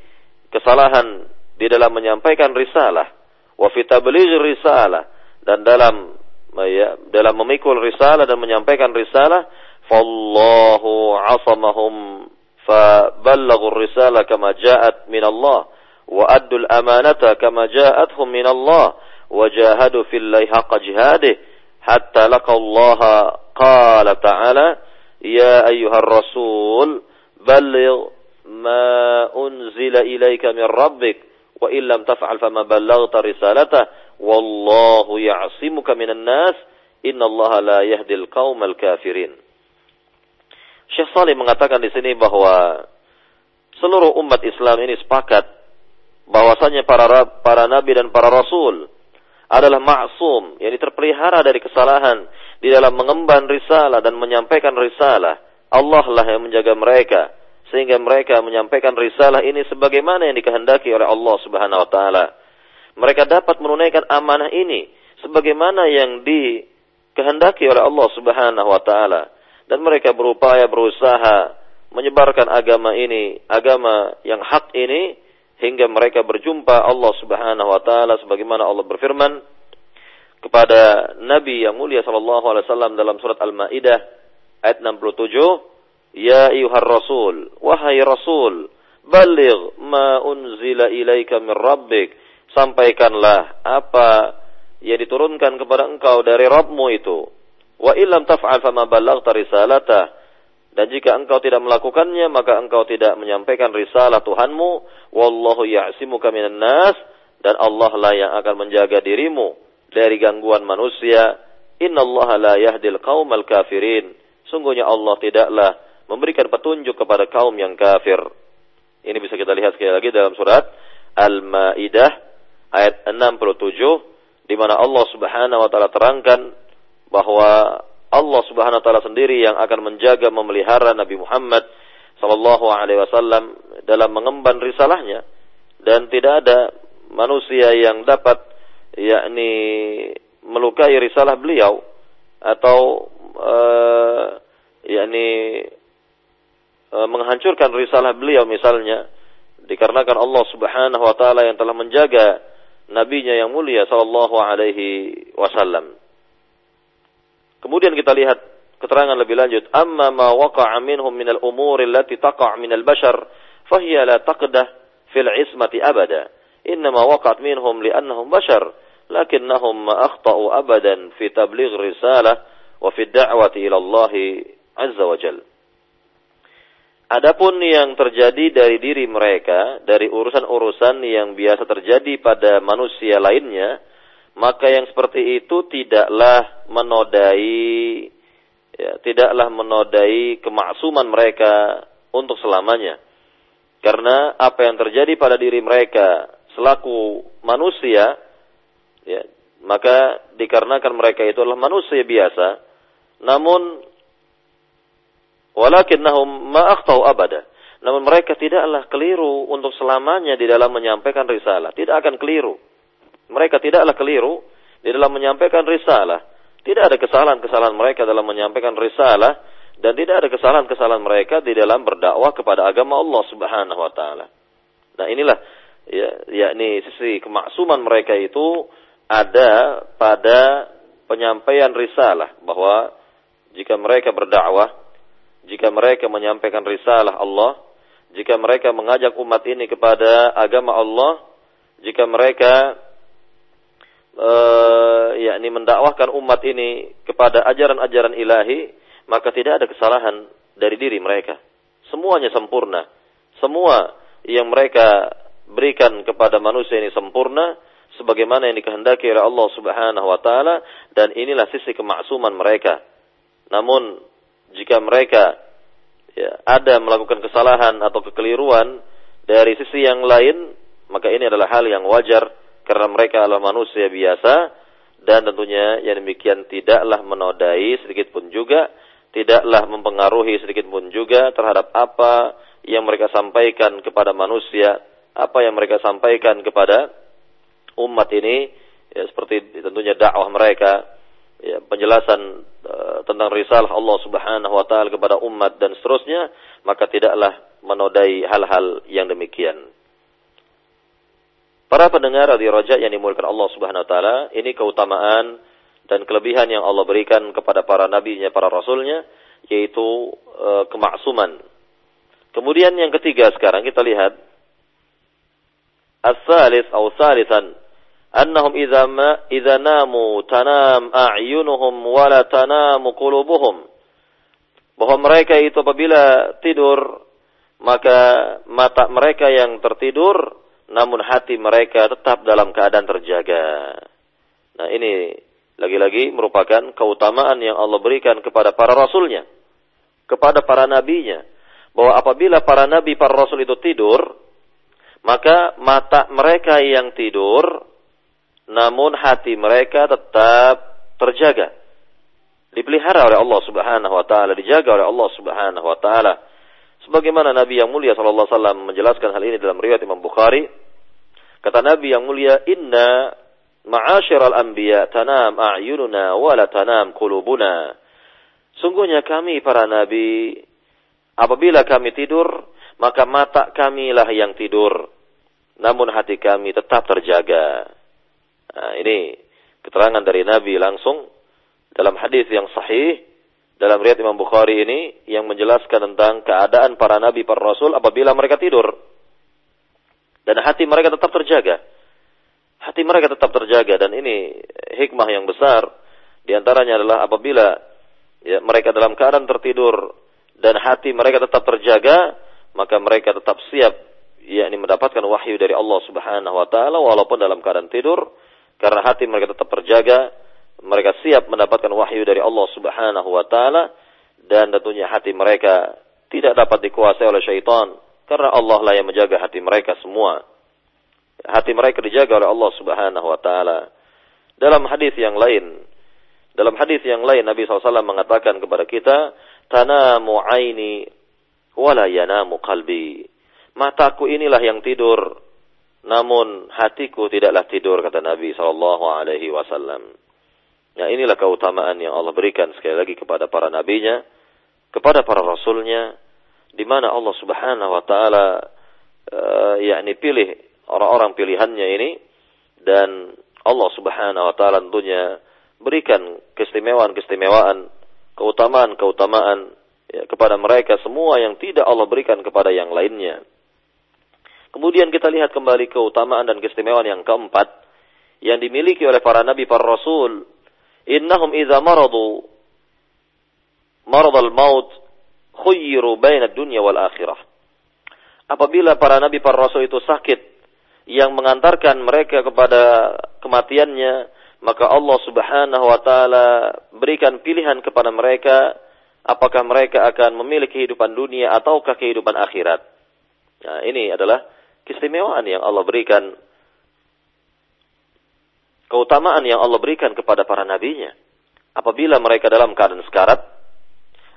kesalahan di dalam menyampaikan risalah wa fi tabligh risalah dan dalam ya, dalam memikul risalah dan menyampaikan risalah fallahu asamahum faballaghu risalah kama ja'at min Allah wa addul amanata kama ja'athum min Allah wa jahadu fillahi haqqa jihadih hatta laqallaha qala ta'ala ya ayyuhar rasul balligh ma unzila ilayka min rabbik wa illam taf'al fama ballaghta risalata wallahu ya'simuka minan nas innallaha la yahdil qaumal kafirin Syekh Salih mengatakan di sini bahwa seluruh umat Islam ini sepakat bahwasanya para para nabi dan para rasul adalah maksum, yakni terpelihara dari kesalahan di dalam mengemban risalah dan menyampaikan risalah. Allah lah yang menjaga mereka sehingga mereka menyampaikan risalah ini sebagaimana yang dikehendaki oleh Allah Subhanahu wa taala. Mereka dapat menunaikan amanah ini sebagaimana yang dikehendaki oleh Allah Subhanahu wa taala dan mereka berupaya berusaha menyebarkan agama ini, agama yang hak ini hingga mereka berjumpa Allah Subhanahu wa taala sebagaimana Allah berfirman kepada Nabi yang mulia sallallahu alaihi wasallam dalam surat Al-Maidah ayat 67 Ya ayuhar rasul, wahai rasul, baligh ma unzila ilaika min rabbik. Sampaikanlah apa yang diturunkan kepada engkau dari Rabbmu itu. Wa illam taf'al fama ballaghta risalata. Dan jika engkau tidak melakukannya, maka engkau tidak menyampaikan risalah Tuhanmu. Wallahu ya'simuka minan nas. Dan Allah lah yang akan menjaga dirimu dari gangguan manusia. Inna Allah la yahdil qawmal kafirin. Sungguhnya Allah tidaklah memberikan petunjuk kepada kaum yang kafir. Ini bisa kita lihat sekali lagi dalam surat Al-Maidah ayat 67 di mana Allah Subhanahu wa taala terangkan bahwa Allah Subhanahu wa taala sendiri yang akan menjaga memelihara Nabi Muhammad sallallahu alaihi wasallam dalam mengemban risalahnya dan tidak ada manusia yang dapat yakni melukai risalah beliau atau uh, yakni menghancurkan risalah beliau misalnya dikarenakan Allah Subhanahu wa taala yang telah menjaga nabinya yang mulia sallallahu alaihi wasallam. Kemudian kita lihat keterangan lebih lanjut, amma ma waqa'a minhum min al-umur allati taqa' min al-bashar fahiya la taqdah fil ismati abada. Innama waqa'at minhum li'annahum bashar lakinnahum ma akhta'u abadan fi tabligh risalah wa fi da'wati ila Allah azza wa jalla. Adapun yang terjadi dari diri mereka, dari urusan-urusan yang biasa terjadi pada manusia lainnya, maka yang seperti itu tidaklah menodai ya, tidaklah menodai kemaksuman mereka untuk selamanya. Karena apa yang terjadi pada diri mereka selaku manusia, ya, maka dikarenakan mereka itu adalah manusia biasa, namun walakinnahum ma akhtau abada. Namun mereka tidaklah keliru untuk selamanya di dalam menyampaikan risalah. Tidak akan keliru. Mereka tidaklah keliru di dalam menyampaikan risalah. Tidak ada kesalahan-kesalahan mereka dalam menyampaikan risalah dan tidak ada kesalahan-kesalahan mereka di dalam berdakwah kepada agama Allah Subhanahu wa taala. Nah, inilah ya yakni sisi kemaksuman mereka itu ada pada penyampaian risalah bahwa jika mereka berdakwah, jika mereka menyampaikan risalah Allah, jika mereka mengajak umat ini kepada agama Allah, jika mereka uh, yakni mendakwahkan umat ini kepada ajaran-ajaran ilahi, maka tidak ada kesalahan dari diri mereka. Semuanya sempurna. Semua yang mereka berikan kepada manusia ini sempurna sebagaimana yang dikehendaki oleh Allah Subhanahu wa taala dan inilah sisi kemaksuman mereka. Namun jika mereka ya, ada melakukan kesalahan atau kekeliruan dari sisi yang lain, maka ini adalah hal yang wajar karena mereka adalah manusia biasa dan tentunya yang demikian tidaklah menodai sedikit pun juga tidaklah mempengaruhi sedikit pun juga terhadap apa yang mereka sampaikan kepada manusia, apa yang mereka sampaikan kepada umat ini, ya, seperti tentunya dakwah mereka, ya, penjelasan uh, tentang risalah Allah Subhanahu wa taala kepada umat dan seterusnya, maka tidaklah menodai hal-hal yang demikian. Para pendengar di Raja yang dimulakan Allah Subhanahu wa taala, ini keutamaan dan kelebihan yang Allah berikan kepada para nabinya, para rasulnya, yaitu e, kemaksuman. Kemudian yang ketiga sekarang kita lihat as-salis atau salisan idza ma idza namu tanam a'yunuhum wa la tanamu qulubuhum bahwa mereka itu apabila tidur maka mata mereka yang tertidur namun hati mereka tetap dalam keadaan terjaga. Nah ini lagi-lagi merupakan keutamaan yang Allah berikan kepada para rasulnya. Kepada para nabinya. Bahwa apabila para nabi, para rasul itu tidur, maka mata mereka yang tidur, namun hati mereka tetap terjaga. Dipelihara oleh Allah subhanahu wa ta'ala, dijaga oleh Allah subhanahu wa ta'ala. Sebagaimana Nabi yang mulia sallallahu alaihi wasallam menjelaskan hal ini dalam riwayat Imam Bukhari, kata Nabi yang mulia, "Inna Ma'asyiral anbiya tanam a'yununa wa la tanam qulubuna. Sungguhnya kami para nabi apabila kami tidur maka mata kamilah yang tidur namun hati kami tetap terjaga. Nah, ini keterangan dari Nabi langsung dalam hadis yang sahih dalam riwayat Imam Bukhari ini yang menjelaskan tentang keadaan para nabi para rasul apabila mereka tidur. Dan hati mereka tetap terjaga. Hati mereka tetap terjaga dan ini hikmah yang besar. Di antaranya adalah apabila ya, mereka dalam keadaan tertidur dan hati mereka tetap terjaga maka mereka tetap siap yakni mendapatkan wahyu dari Allah Subhanahu wa taala walaupun dalam keadaan tidur karena hati mereka tetap terjaga mereka siap mendapatkan wahyu dari Allah Subhanahu wa taala dan tentunya hati mereka tidak dapat dikuasai oleh syaitan karena Allah lah yang menjaga hati mereka semua hati mereka dijaga oleh Allah Subhanahu wa taala. Dalam hadis yang lain, dalam hadis yang lain Nabi SAW mengatakan kepada kita, "Tanamu aini wala yanamu qalbi." Mataku inilah yang tidur, namun hatiku tidaklah tidur kata Nabi sallallahu alaihi wasallam. Ya inilah keutamaan yang Allah berikan sekali lagi kepada para nabinya, kepada para rasulnya, di mana Allah Subhanahu wa taala uh, yakni pilih orang-orang pilihannya ini dan Allah Subhanahu wa taala tentunya berikan keistimewaan-keistimewaan, keutamaan-keutamaan ya, kepada mereka semua yang tidak Allah berikan kepada yang lainnya. Kemudian kita lihat kembali keutamaan dan keistimewaan yang keempat yang dimiliki oleh para nabi para rasul. Innahum idza maradu marad al-maut khuyyiru baina dunya wal akhirah. Apabila para nabi para rasul itu sakit yang mengantarkan mereka kepada kematiannya, maka Allah Subhanahu wa taala berikan pilihan kepada mereka apakah mereka akan memilih kehidupan dunia ataukah kehidupan akhirat. Nah, ini adalah keistimewaan yang Allah berikan keutamaan yang Allah berikan kepada para nabinya. Apabila mereka dalam keadaan sekarat,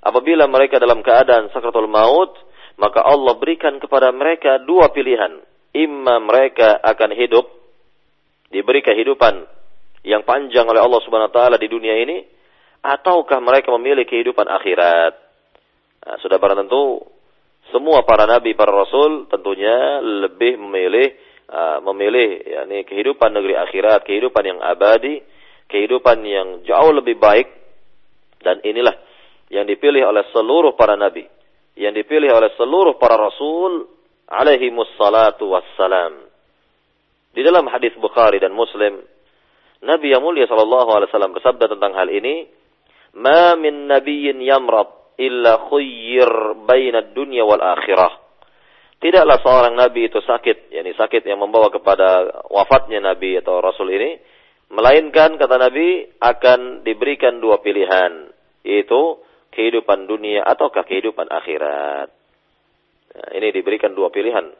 apabila mereka dalam keadaan sakratul maut, maka Allah berikan kepada mereka dua pilihan. Imma mereka akan hidup, diberi kehidupan yang panjang oleh Allah Subhanahu wa taala di dunia ini, ataukah mereka memilih kehidupan akhirat? Nah, sudah barang tentu semua para nabi, para rasul tentunya lebih memilih uh, memilih yakni kehidupan negeri akhirat, kehidupan yang abadi, kehidupan yang jauh lebih baik dan inilah yang dipilih oleh seluruh para nabi, yang dipilih oleh seluruh para rasul alaihi musallatu wassalam. Di dalam hadis Bukhari dan Muslim, Nabi yang mulia sallallahu alaihi wasallam bersabda tentang hal ini, ma min nabiyyin yamrad illa khuyyir baina dunya wal akhirah. Tidaklah seorang nabi itu sakit, yakni sakit yang membawa kepada wafatnya nabi atau rasul ini, melainkan kata nabi akan diberikan dua pilihan, yaitu kehidupan dunia ataukah kehidupan akhirat. Nah, ini diberikan dua pilihan.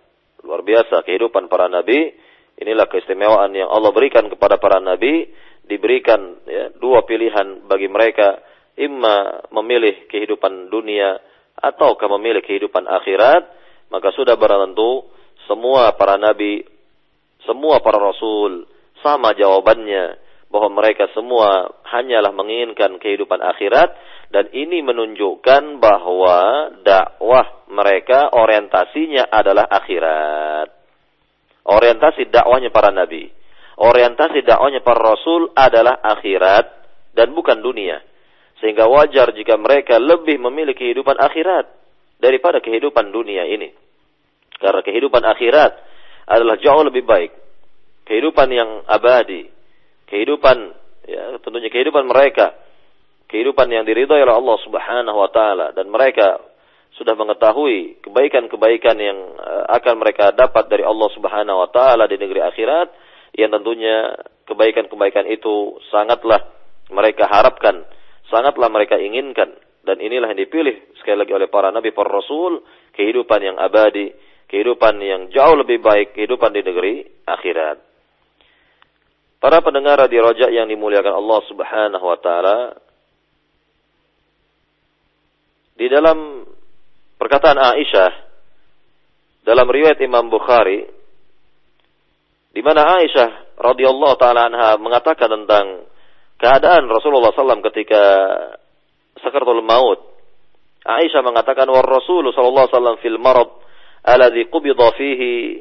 Luar biasa kehidupan para nabi. Inilah keistimewaan yang Allah berikan kepada para nabi diberikan ya, dua pilihan bagi mereka, imma memilih kehidupan dunia ataukah memilih kehidupan akhirat, maka sudah barang tentu semua para nabi, semua para rasul sama jawabannya bahwa mereka semua hanyalah menginginkan kehidupan akhirat dan ini menunjukkan bahwa dakwah mereka orientasinya adalah akhirat. Orientasi dakwahnya para nabi orientasi dakwahnya para rasul adalah akhirat dan bukan dunia. Sehingga wajar jika mereka lebih memilih kehidupan akhirat daripada kehidupan dunia ini. Karena kehidupan akhirat adalah jauh lebih baik. Kehidupan yang abadi, kehidupan ya tentunya kehidupan mereka, kehidupan yang diridhai oleh Allah Subhanahu wa taala dan mereka sudah mengetahui kebaikan-kebaikan yang eh, akan mereka dapat dari Allah Subhanahu wa taala di negeri akhirat yang tentunya kebaikan-kebaikan itu sangatlah mereka harapkan, sangatlah mereka inginkan dan inilah yang dipilih sekali lagi oleh para nabi, para rasul, kehidupan yang abadi, kehidupan yang jauh lebih baik, kehidupan di negeri akhirat. Para pendengar di rojak yang dimuliakan Allah Subhanahu wa taala, di dalam perkataan Aisyah dalam riwayat Imam Bukhari di mana Aisyah radhiyallahu taala anha mengatakan tentang keadaan Rasulullah SAW ketika sakaratul maut. Aisyah mengatakan war Rasul sallallahu alaihi wasallam fil marad alladhi qubida fihi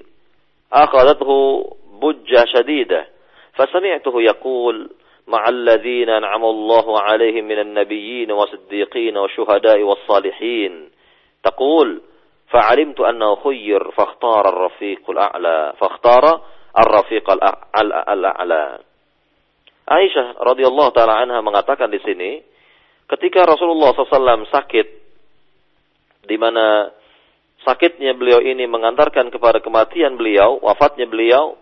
akhadathu bujjah shadidah fasami'tuhu yaqul مع الذين أنعم الله عليهم من النبيين والصديقين والشهداء والصالحين تقول فعلمت أنه خير فاختار الرفيق الأعلى فاختار Ar-Rafiq al-A'la. Aisyah radhiyallahu taala anha mengatakan di sini, ketika Rasulullah SAW sakit, di mana sakitnya beliau ini mengantarkan kepada kematian beliau, wafatnya beliau,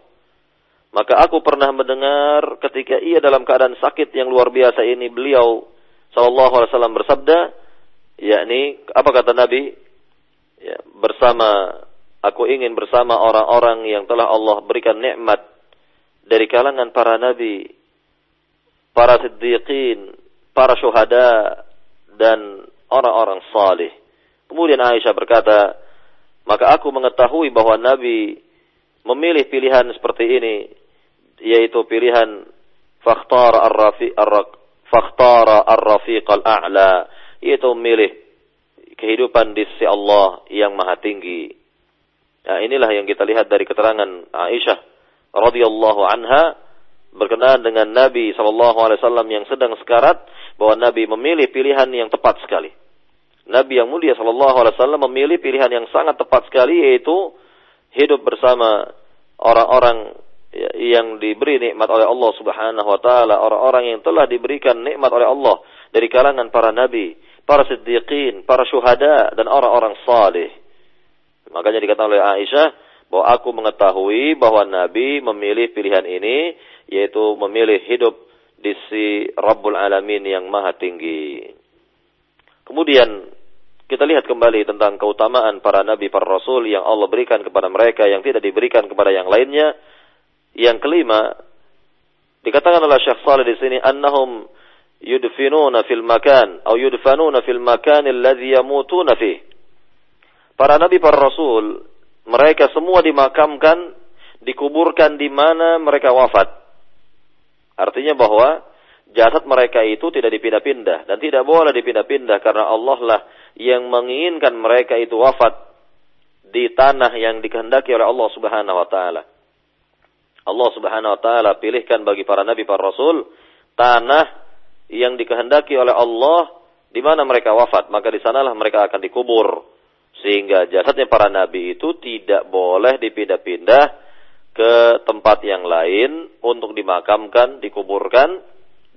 maka aku pernah mendengar ketika ia dalam keadaan sakit yang luar biasa ini, beliau Wasallam bersabda, yakni apa kata Nabi? Ya, bersama Aku ingin bersama orang-orang yang telah Allah berikan nikmat dari kalangan para nabi, para siddiqin, para syuhada, dan orang-orang salih. Kemudian Aisyah berkata, maka aku mengetahui bahwa Nabi memilih pilihan seperti ini, yaitu pilihan fakhtara ar-rafiq fakhtara ar-rafiq al-a'la, yaitu memilih kehidupan di sisi Allah yang maha tinggi. Ya, inilah yang kita lihat dari keterangan Aisyah radhiyallahu anha berkenaan dengan Nabi wasallam yang sedang sekarat bahwa Nabi memilih pilihan yang tepat sekali. Nabi yang mulia wasallam memilih pilihan yang sangat tepat sekali yaitu hidup bersama orang-orang yang diberi nikmat oleh Allah Subhanahu wa taala, orang-orang yang telah diberikan nikmat oleh Allah dari kalangan para nabi, para siddiqin, para syuhada dan orang-orang saleh. Makanya dikatakan oleh Aisyah bahwa aku mengetahui bahwa Nabi memilih pilihan ini yaitu memilih hidup di si Rabbul Alamin yang maha tinggi. Kemudian kita lihat kembali tentang keutamaan para nabi, para rasul yang Allah berikan kepada mereka yang tidak diberikan kepada yang lainnya. Yang kelima, dikatakan oleh Syekh Saleh di sini annahum yudfinuna fil makan atau yudfanuna fil makan alladhi yamutuna fih. Para nabi, para rasul, mereka semua dimakamkan, dikuburkan di mana mereka wafat. Artinya bahwa jasad mereka itu tidak dipindah-pindah dan tidak boleh dipindah-pindah karena Allah lah yang menginginkan mereka itu wafat di tanah yang dikehendaki oleh Allah Subhanahu wa taala. Allah Subhanahu wa taala pilihkan bagi para nabi para rasul tanah yang dikehendaki oleh Allah di mana mereka wafat, maka di sanalah mereka akan dikubur. Sehingga jasadnya para nabi itu tidak boleh dipindah-pindah ke tempat yang lain untuk dimakamkan, dikuburkan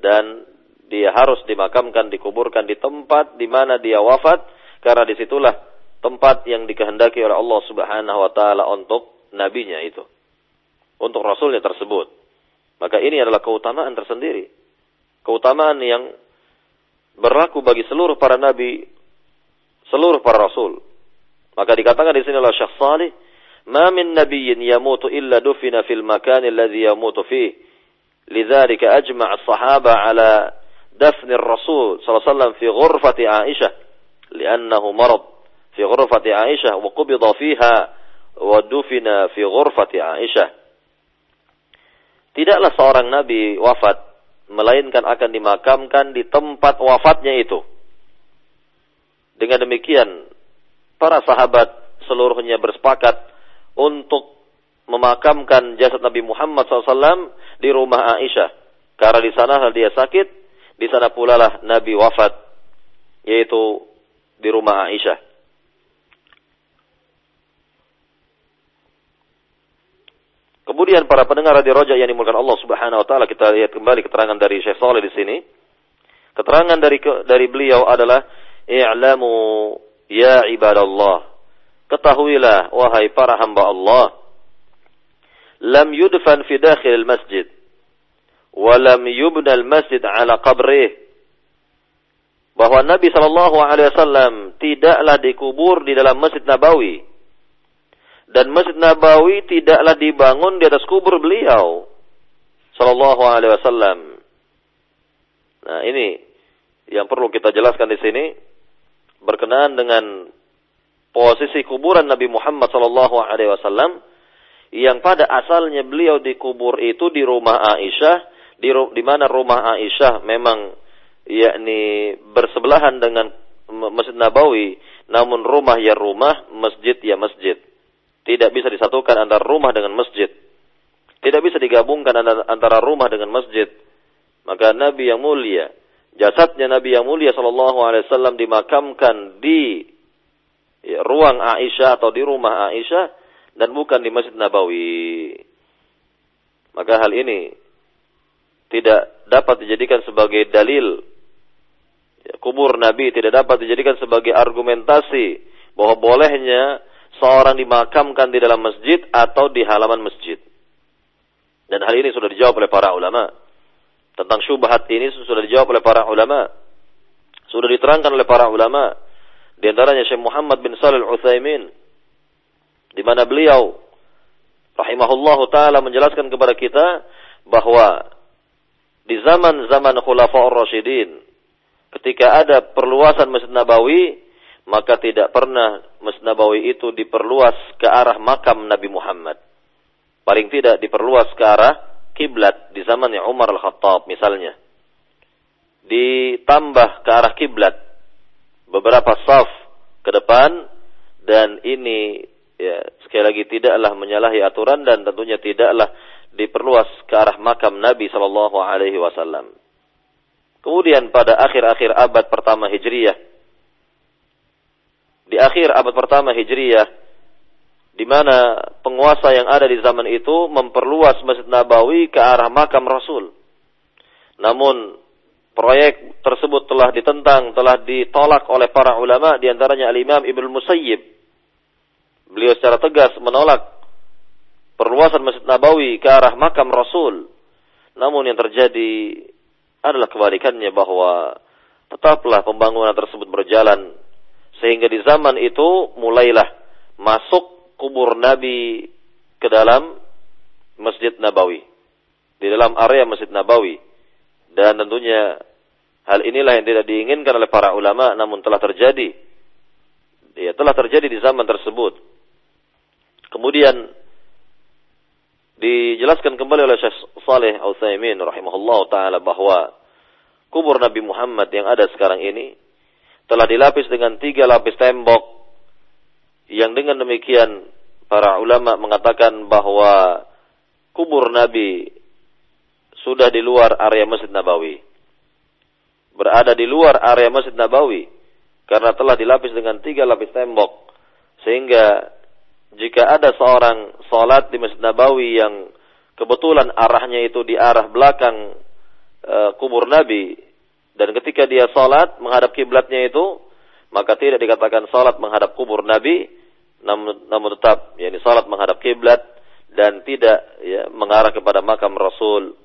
dan dia harus dimakamkan, dikuburkan di tempat di mana dia wafat karena di situlah tempat yang dikehendaki oleh Allah Subhanahu wa taala untuk nabinya itu. Untuk rasulnya tersebut. Maka ini adalah keutamaan tersendiri. Keutamaan yang berlaku bagi seluruh para nabi, seluruh para rasul. Maka dikatakan di sini oleh Syekh Salih, "Ma min nabiyyin yamutu illa dufina fil makan alladhi yamutu fihi." لذلك أجمع الصحابة على دفن الرسول صلى الله عليه وسلم في غرفة عائشة لأنه مرض في غرفة عائشة وقبض فيها ودفن في غرفة عائشة Tidaklah seorang nabi wafat melainkan akan dimakamkan di tempat wafatnya itu. Dengan demikian para sahabat seluruhnya bersepakat untuk memakamkan jasad Nabi Muhammad SAW di rumah Aisyah. Karena di sana dia sakit, di sana pula lah Nabi wafat, yaitu di rumah Aisyah. Kemudian para pendengar di Roja yang dimulakan Allah Subhanahu wa taala kita lihat kembali keterangan dari Syekh Saleh di sini. Keterangan dari dari beliau adalah i'lamu ya ibadallah. Ketahuilah wahai para hamba Allah lam yudfan fi dakhil masjid wa lam yubna al-masjid ala qabrih bahwa Nabi Shallallahu Alaihi Wasallam tidaklah dikubur di dalam Masjid Nabawi dan Masjid Nabawi tidaklah dibangun di atas kubur beliau Shallallahu Alaihi Wasallam. Nah ini yang perlu kita jelaskan di sini berkenaan dengan posisi kuburan Nabi Muhammad Shallallahu Alaihi Wasallam yang pada asalnya beliau dikubur itu di rumah Aisyah, di, di mana rumah Aisyah memang yakni bersebelahan dengan Masjid Nabawi, namun rumah ya rumah, masjid ya masjid. Tidak bisa disatukan antara rumah dengan masjid. Tidak bisa digabungkan antara rumah dengan masjid. Maka Nabi yang mulia, jasadnya Nabi yang mulia Shallallahu Alaihi Wasallam dimakamkan di ya, ruang Aisyah atau di rumah Aisyah dan bukan di Masjid Nabawi. Maka hal ini tidak dapat dijadikan sebagai dalil ya, kubur Nabi tidak dapat dijadikan sebagai argumentasi bahwa bolehnya seorang dimakamkan di dalam masjid atau di halaman masjid. Dan hal ini sudah dijawab oleh para ulama. Tentang syubhat ini sudah dijawab oleh para ulama. Sudah diterangkan oleh para ulama. Di antaranya Syekh Muhammad bin Salih Al-Utsaimin di mana beliau rahimahullahu taala menjelaskan kepada kita bahwa di zaman-zaman Khulafaur Rasyidin ketika ada perluasan Masjid Nabawi maka tidak pernah Masjid Nabawi itu diperluas ke arah makam Nabi Muhammad. Paling tidak diperluas ke arah kiblat di zamannya Umar Al-Khattab misalnya. Ditambah ke arah kiblat beberapa saf ke depan dan ini ya sekali lagi tidaklah menyalahi aturan dan tentunya tidaklah diperluas ke arah makam Nabi Shallallahu Alaihi Wasallam. Kemudian pada akhir-akhir abad pertama Hijriyah, di akhir abad pertama Hijriyah, di mana penguasa yang ada di zaman itu memperluas Masjid Nabawi ke arah makam Rasul. Namun proyek tersebut telah ditentang, telah ditolak oleh para ulama, di antaranya Al-Imam Ibnu Musayyib Beliau secara tegas menolak perluasan Masjid Nabawi ke arah makam Rasul. Namun yang terjadi adalah kebalikannya bahwa tetaplah pembangunan tersebut berjalan sehingga di zaman itu mulailah masuk kubur Nabi ke dalam Masjid Nabawi. Di dalam area Masjid Nabawi. Dan tentunya hal inilah yang tidak diinginkan oleh para ulama namun telah terjadi. Ya, telah terjadi di zaman tersebut. Kemudian dijelaskan kembali oleh Syekh Saleh Al-Utsaimin rahimahullah taala bahwa kubur Nabi Muhammad yang ada sekarang ini telah dilapis dengan tiga lapis tembok yang dengan demikian para ulama mengatakan bahwa kubur Nabi sudah di luar area Masjid Nabawi. Berada di luar area Masjid Nabawi karena telah dilapis dengan tiga lapis tembok sehingga jika ada seorang sholat di Masjid Nabawi yang kebetulan arahnya itu di arah belakang uh, kubur Nabi dan ketika dia sholat menghadap kiblatnya itu maka tidak dikatakan sholat menghadap kubur Nabi namun, namun tetap yakni sholat menghadap kiblat dan tidak ya, mengarah kepada makam Rasul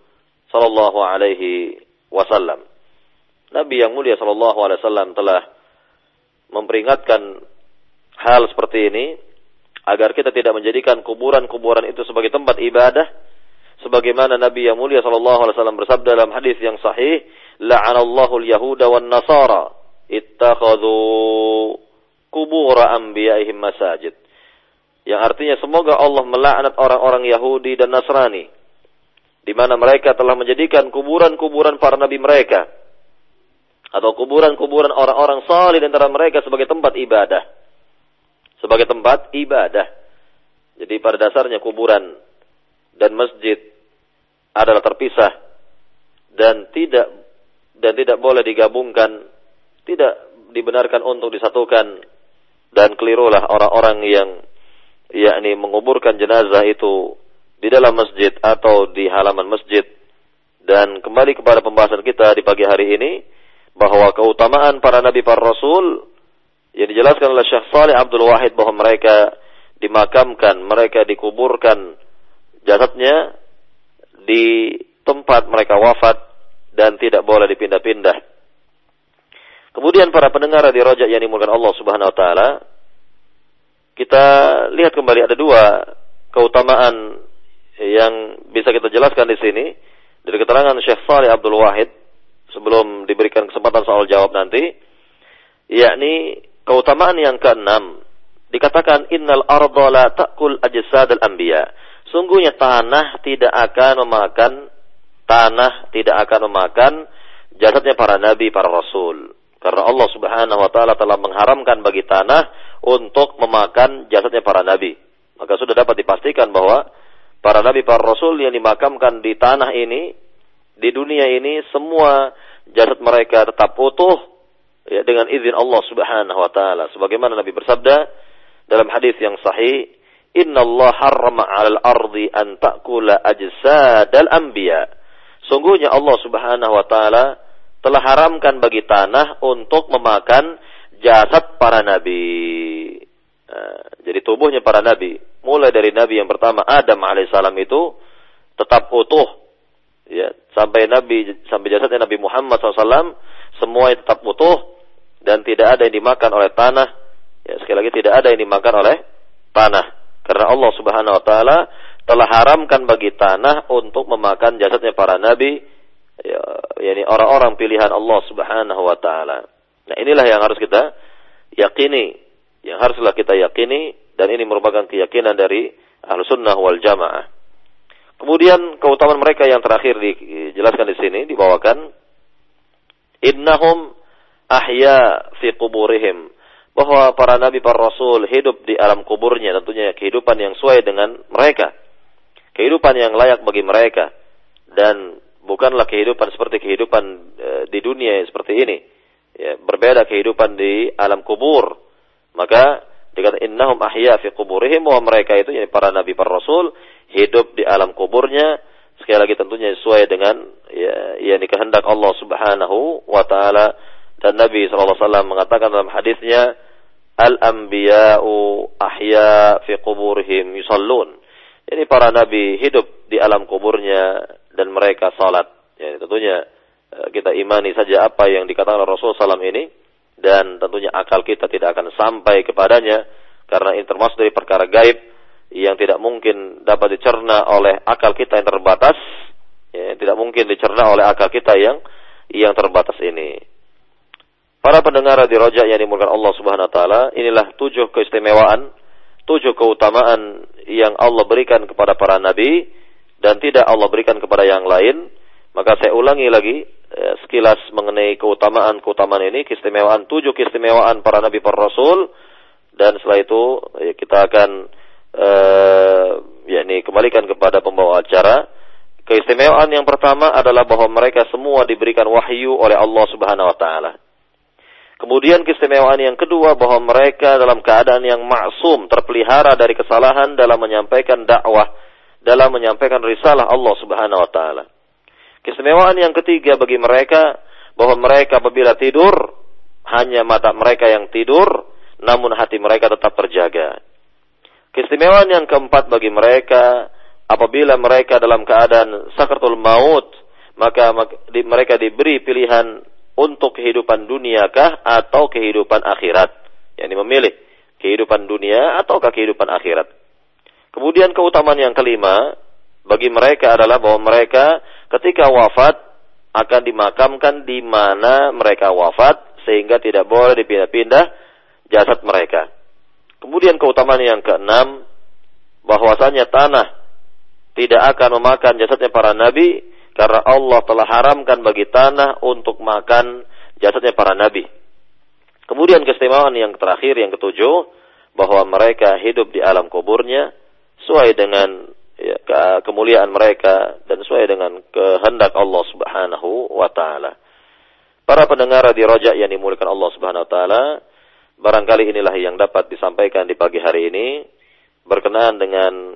Sallallahu Alaihi Wasallam. Nabi yang mulia Sallallahu Alaihi Wasallam telah memperingatkan hal seperti ini agar kita tidak menjadikan kuburan-kuburan itu sebagai tempat ibadah sebagaimana Nabi yang mulia sallallahu alaihi wasallam bersabda dalam hadis yang sahih la'anallahu al-yahuda wan nasara ittakhadhu kubur anbiya'ihim masajid. Yang artinya semoga Allah melaknat orang-orang Yahudi dan Nasrani di mana mereka telah menjadikan kuburan-kuburan para nabi mereka atau kuburan-kuburan orang-orang saleh di antara mereka sebagai tempat ibadah. Sebagai tempat ibadah. Jadi pada dasarnya kuburan dan masjid adalah terpisah dan tidak dan tidak boleh digabungkan, tidak dibenarkan untuk disatukan dan kelirulah orang-orang yang yakni menguburkan jenazah itu di dalam masjid atau di halaman masjid dan kembali kepada pembahasan kita di pagi hari ini bahwa keutamaan para nabi para rasul yang dijelaskan oleh Syekh Saleh Abdul Wahid bahwa mereka dimakamkan, mereka dikuburkan jasadnya di tempat mereka wafat dan tidak boleh dipindah-pindah. Kemudian para pendengar di rojak yang dimulakan Allah Subhanahu wa taala, kita lihat kembali ada dua keutamaan yang bisa kita jelaskan di sini dari keterangan Syekh Saleh Abdul Wahid sebelum diberikan kesempatan soal jawab nanti, yakni keutamaan yang keenam dikatakan innal arda la ta'kul ajsad al anbiya Sungguhnya tanah tidak akan memakan tanah tidak akan memakan jasadnya para nabi, para rasul. Karena Allah Subhanahu wa taala telah mengharamkan bagi tanah untuk memakan jasadnya para nabi. Maka sudah dapat dipastikan bahwa para nabi, para rasul yang dimakamkan di tanah ini, di dunia ini semua jasad mereka tetap utuh ya, dengan izin Allah Subhanahu wa taala. Sebagaimana Nabi bersabda dalam hadis yang sahih, Inna Allah harrama 'alal ardi an ta'kula ajsadal anbiya. Sungguhnya Allah Subhanahu wa taala telah haramkan bagi tanah untuk memakan jasad para nabi. Nah, jadi tubuhnya para nabi, mulai dari nabi yang pertama Adam alaihissalam itu tetap utuh, ya sampai nabi sampai jasadnya Nabi Muhammad SAW semuanya tetap utuh dan tidak ada yang dimakan oleh tanah. Ya sekali lagi tidak ada yang dimakan oleh tanah. Karena Allah Subhanahu wa taala telah haramkan bagi tanah untuk memakan jasadnya para nabi, ya, yakni orang-orang pilihan Allah Subhanahu wa taala. Nah, inilah yang harus kita yakini, yang haruslah kita yakini dan ini merupakan keyakinan dari Ahlus Sunnah wal Jamaah. Kemudian keutamaan mereka yang terakhir dijelaskan di sini dibawakan innahum ahya fi quburihim bahwa para nabi para rasul hidup di alam kuburnya tentunya kehidupan yang sesuai dengan mereka kehidupan yang layak bagi mereka dan bukanlah kehidupan seperti kehidupan e, di dunia seperti ini. Ya, berbeda kehidupan di alam kubur. Maka dikata innahum ahya fi kuburihim bahwa mereka itu yani para nabi para rasul hidup di alam kuburnya. Sekali lagi tentunya sesuai dengan ya yakni kehendak Allah Subhanahu wa taala. Dan Nabi SAW mengatakan dalam hadisnya, Al-anbiya'u ahya fi kuburihim yusallun. Ini para nabi hidup di alam kuburnya dan mereka salat. Ya, tentunya e, kita imani saja apa yang dikatakan oleh Rasul SAW ini dan tentunya akal kita tidak akan sampai kepadanya karena ini termasuk dari perkara gaib yang tidak mungkin dapat dicerna oleh akal kita yang terbatas ya, tidak mungkin dicerna oleh akal kita yang yang terbatas ini. Para pendengar di Roja yang dimulakan Allah Subhanahu wa taala, inilah tujuh keistimewaan, tujuh keutamaan yang Allah berikan kepada para nabi dan tidak Allah berikan kepada yang lain. Maka saya ulangi lagi ya, sekilas mengenai keutamaan-keutamaan ini, keistimewaan tujuh keistimewaan para nabi para rasul dan setelah itu ya, kita akan uh, yakni kembalikan kepada pembawa acara Keistimewaan yang pertama adalah bahwa mereka semua diberikan wahyu oleh Allah Subhanahu wa taala. Kemudian keistimewaan yang kedua bahwa mereka dalam keadaan yang maksum, terpelihara dari kesalahan dalam menyampaikan dakwah, dalam menyampaikan risalah Allah Subhanahu wa taala. Keistimewaan yang ketiga bagi mereka bahwa mereka apabila tidur hanya mata mereka yang tidur, namun hati mereka tetap terjaga. Keistimewaan yang keempat bagi mereka apabila mereka dalam keadaan sakratul maut, maka mereka diberi pilihan untuk kehidupan duniakah atau kehidupan akhirat. Yang memilih kehidupan dunia ataukah kehidupan akhirat. Kemudian keutamaan yang kelima bagi mereka adalah bahwa mereka ketika wafat akan dimakamkan di mana mereka wafat sehingga tidak boleh dipindah-pindah jasad mereka. Kemudian keutamaan yang keenam bahwasanya tanah tidak akan memakan jasadnya para nabi karena Allah telah haramkan bagi tanah untuk makan jasadnya para nabi. Kemudian keistimewaan yang terakhir yang ketujuh bahwa mereka hidup di alam kuburnya sesuai dengan ya, kemuliaan mereka dan sesuai dengan kehendak Allah Subhanahu wa taala. Para pendengar di Rojak yang dimuliakan Allah Subhanahu wa taala, barangkali inilah yang dapat disampaikan di pagi hari ini berkenaan dengan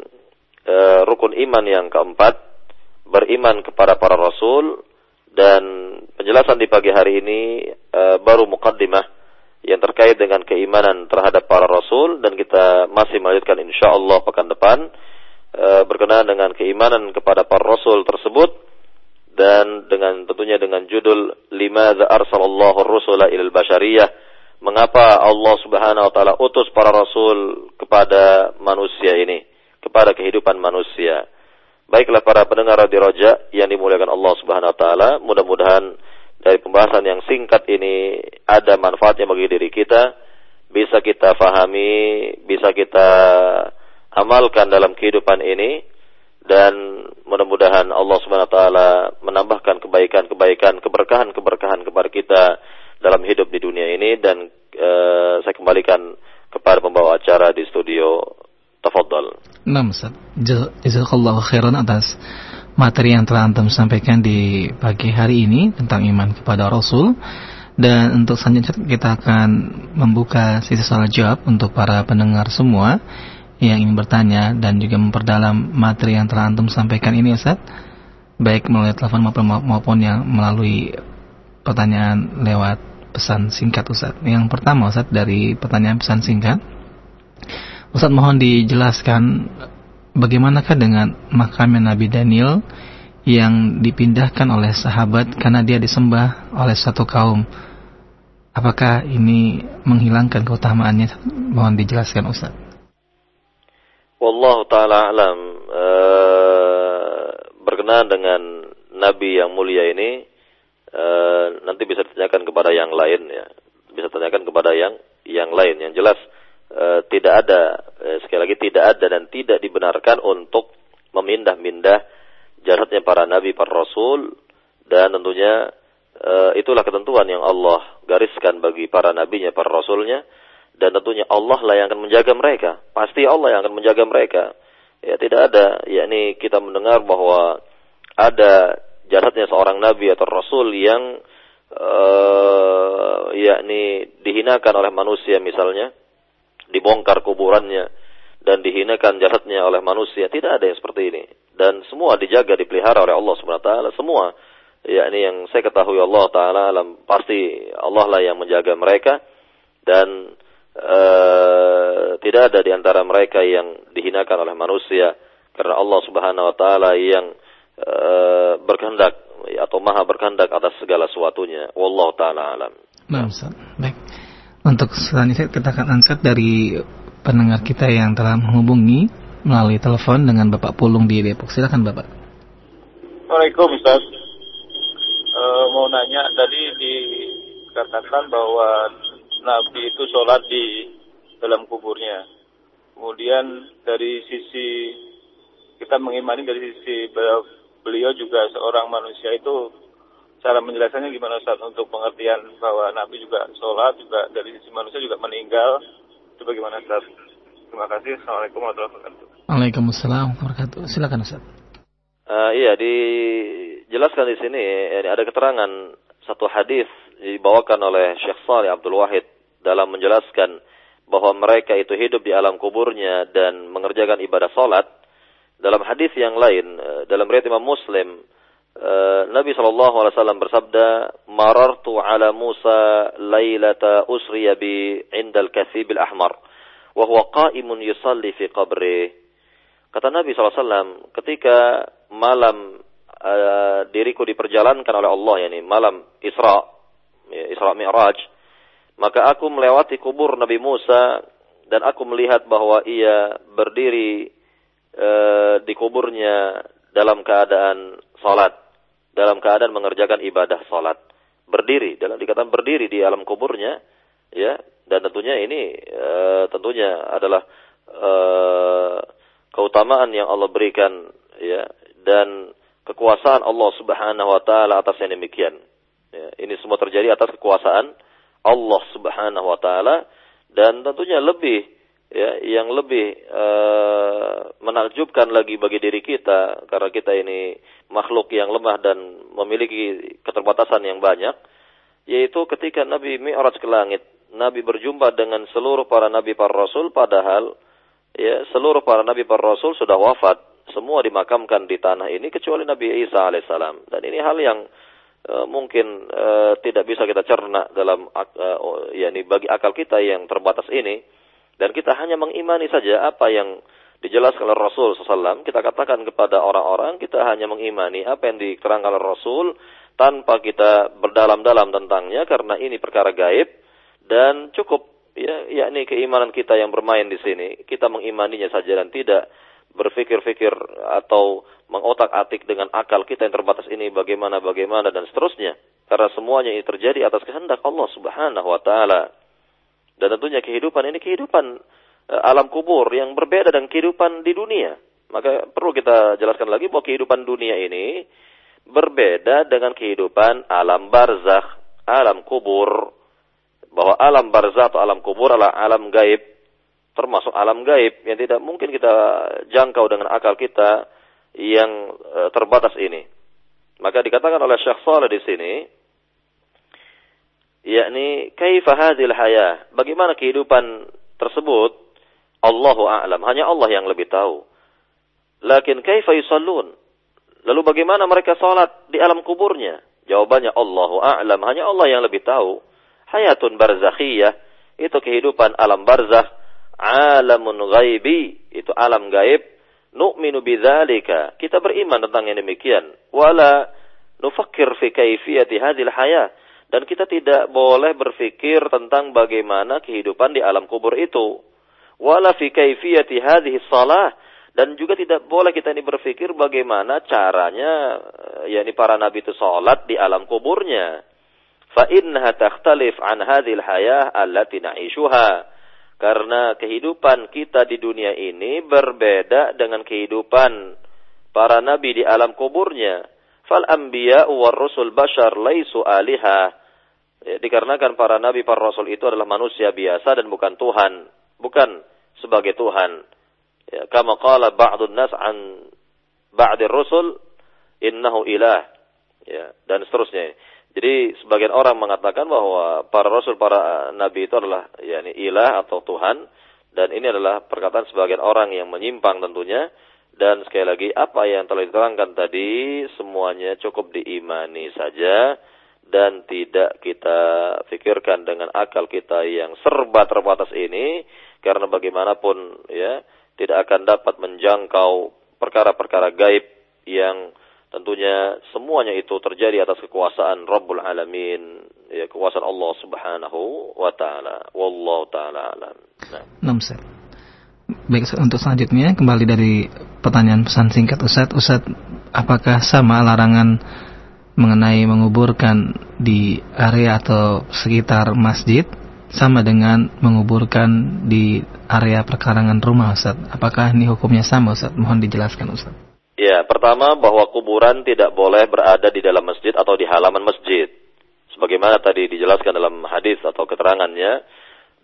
e, rukun iman yang keempat, beriman kepada para rasul dan penjelasan di pagi hari ini e, baru mukaddimah yang terkait dengan keimanan terhadap para rasul dan kita masih melanjutkan insyaallah pekan depan e, berkenaan dengan keimanan kepada para rasul tersebut dan dengan tentunya dengan judul lima arsalallahu rusula ilal basyariyah mengapa Allah Subhanahu wa taala utus para rasul kepada manusia ini kepada kehidupan manusia. Baiklah para pendengar di Roja yang dimuliakan Allah Subhanahu wa taala, mudah-mudahan dari pembahasan yang singkat ini ada manfaatnya bagi diri kita, bisa kita fahami, bisa kita amalkan dalam kehidupan ini dan mudah-mudahan Allah Subhanahu wa taala menambahkan kebaikan-kebaikan, keberkahan-keberkahan kepada kita dalam hidup di dunia ini dan uh, saya kembalikan kepada pembawa acara di studio Tafadhal. Nah, Ustaz. Jazakallahu khairan atas materi yang telah Antum sampaikan di pagi hari ini tentang iman kepada Rasul. Dan untuk selanjutnya kita akan membuka sisi soal jawab untuk para pendengar semua yang ingin bertanya dan juga memperdalam materi yang telah Antum sampaikan ini Ustaz. Baik melalui telepon maupun yang melalui pertanyaan lewat pesan singkat Ustaz. Yang pertama Ustaz dari pertanyaan pesan singkat. Ustaz mohon dijelaskan bagaimanakah dengan makamnya Nabi Daniel yang dipindahkan oleh sahabat karena dia disembah oleh satu kaum. Apakah ini menghilangkan keutamaannya? Mohon dijelaskan Ustaz. Wallahu taala alam uh, berkenaan dengan nabi yang mulia ini uh, nanti bisa ditanyakan kepada yang lain ya. Bisa tanyakan kepada yang yang lain yang jelas e, tidak ada. E, sekali lagi tidak ada dan tidak dibenarkan untuk memindah-mindah jasadnya para nabi para rasul. Dan tentunya e, itulah ketentuan yang Allah gariskan bagi para nabinya para rasulnya. Dan tentunya Allah lah yang akan menjaga mereka. Pasti Allah yang akan menjaga mereka. Ya tidak ada. Yakni kita mendengar bahwa ada jasadnya seorang nabi atau rasul yang uh, yakni dihinakan oleh manusia misalnya dibongkar kuburannya dan dihinakan jasadnya oleh manusia. Tidak ada yang seperti ini. Dan semua dijaga, dipelihara oleh Allah Subhanahu wa taala. Semua ya ini yang saya ketahui Allah taala alam pasti Allah lah yang menjaga mereka dan uh, tidak ada di antara mereka yang dihinakan oleh manusia karena Allah Subhanahu wa taala yang uh, berkehendak atau maha berkehendak atas segala sesuatunya. Wallahu taala alam. Nah. Baik. Untuk selanjutnya kita akan angkat dari pendengar kita yang telah menghubungi melalui telepon dengan Bapak Pulung di Depok. Silakan Bapak. Assalamualaikum Ustaz. E, mau nanya tadi dikatakan bahwa Nabi itu sholat di dalam kuburnya. Kemudian dari sisi kita mengimani dari sisi beliau juga seorang manusia itu cara menjelaskannya gimana Ustaz untuk pengertian bahwa Nabi juga sholat juga dari sisi manusia juga meninggal itu bagaimana Ustaz? Terima kasih. Assalamualaikum warahmatullahi wabarakatuh. Waalaikumsalam warahmatullahi wabarakatuh. Silakan Ustaz. Uh, iya dijelaskan di sini ini ada keterangan satu hadis dibawakan oleh Syekh Saleh Abdul Wahid dalam menjelaskan bahwa mereka itu hidup di alam kuburnya dan mengerjakan ibadah salat. Dalam hadis yang lain, eh, dalam riwayat Imam Muslim, Nabi Shallallahu Alaihi Wasallam bersabda, "Marartu ala Musa lailata usriya bi indal kathib al ahmar, wa huwa qa'imun yusalli fi qabri." Kata Nabi SAW, ketika malam uh, diriku diperjalankan oleh Allah, yakni malam Isra, ya, Isra Mi'raj, maka aku melewati kubur Nabi Musa dan aku melihat bahwa ia berdiri uh, di kuburnya dalam keadaan salat dalam keadaan mengerjakan ibadah salat. Berdiri, dalam dikatakan berdiri di alam kuburnya, ya, dan tentunya ini e, tentunya adalah e, keutamaan yang Allah berikan, ya, dan kekuasaan Allah Subhanahu wa taala atas yang demikian. Ya, ini semua terjadi atas kekuasaan Allah Subhanahu wa taala dan tentunya lebih ya yang lebih uh, menakjubkan lagi bagi diri kita karena kita ini makhluk yang lemah dan memiliki keterbatasan yang banyak yaitu ketika Nabi Mi'raj ke langit Nabi berjumpa dengan seluruh para nabi para rasul padahal ya seluruh para nabi para rasul sudah wafat. Semua dimakamkan di tanah ini kecuali Nabi Isa alaihissalam. Dan ini hal yang uh, mungkin uh, tidak bisa kita cerna dalam uh, yakni bagi akal kita yang terbatas ini dan kita hanya mengimani saja apa yang dijelaskan oleh Rasul SAW. Kita katakan kepada orang-orang, kita hanya mengimani apa yang diterangkan oleh Rasul tanpa kita berdalam-dalam tentangnya karena ini perkara gaib dan cukup ya yakni keimanan kita yang bermain di sini. Kita mengimaninya saja dan tidak berpikir-pikir atau mengotak-atik dengan akal kita yang terbatas ini bagaimana bagaimana dan seterusnya. Karena semuanya ini terjadi atas kehendak Allah Subhanahu wa taala. Dan tentunya kehidupan ini kehidupan uh, alam kubur yang berbeda dengan kehidupan di dunia. Maka perlu kita jelaskan lagi bahwa kehidupan dunia ini berbeda dengan kehidupan alam barzakh, alam kubur. Bahwa alam barzakh atau alam kubur adalah alam gaib, termasuk alam gaib yang tidak mungkin kita jangkau dengan akal kita yang uh, terbatas ini. Maka dikatakan oleh Syekh Saleh di sini, yakni kaifa hadhil hayah bagaimana kehidupan tersebut? Allahu a'lam. Hanya Allah yang lebih tahu. Lakin kaifa yusallun? Lalu bagaimana mereka salat di alam kuburnya? Jawabannya Allahu a'lam. Hanya Allah yang lebih tahu. Hayatun barzakhiyah. Itu kehidupan alam barzakh. Alamun ghaibi. Itu alam gaib. Nu'minu bidzalika. Kita beriman tentang yang demikian. Wala nufakkir fi kaifiyati hadhil hayah dan kita tidak boleh berpikir tentang bagaimana kehidupan di alam kubur itu. Wala fi kaifiyati hadhihi salah dan juga tidak boleh kita ini berpikir bagaimana caranya eh, yakni para nabi itu salat di alam kuburnya. Fa innaha takhtalif an hadhil hayah allati na'ishuha. Karena kehidupan kita di dunia ini berbeda dengan kehidupan para nabi di alam kuburnya. Fal anbiya war rusul bashar laisu aliha. Ya, dikarenakan para nabi para rasul itu adalah manusia biasa dan bukan Tuhan, bukan sebagai Tuhan. Ya, kama qala ba'dun nas an ba'dir rusul innahu ilah. Ya, dan seterusnya. Jadi sebagian orang mengatakan bahwa para rasul para nabi itu adalah yakni ilah atau Tuhan dan ini adalah perkataan sebagian orang yang menyimpang tentunya dan sekali lagi apa yang telah diterangkan tadi semuanya cukup diimani saja dan tidak kita pikirkan dengan akal kita yang serba terbatas ini karena bagaimanapun ya tidak akan dapat menjangkau perkara-perkara gaib yang tentunya semuanya itu terjadi atas kekuasaan Rabbul Alamin, ya kekuasaan Allah Subhanahu wa taala. Wallahu taala alam. Nah. Baik, untuk selanjutnya kembali dari pertanyaan pesan singkat Ustaz. Ustaz, apakah sama larangan mengenai menguburkan di area atau sekitar masjid sama dengan menguburkan di area perkarangan rumah Ustaz. Apakah ini hukumnya sama Ustaz? Mohon dijelaskan Ustaz. Ya, pertama bahwa kuburan tidak boleh berada di dalam masjid atau di halaman masjid. Sebagaimana tadi dijelaskan dalam hadis atau keterangannya,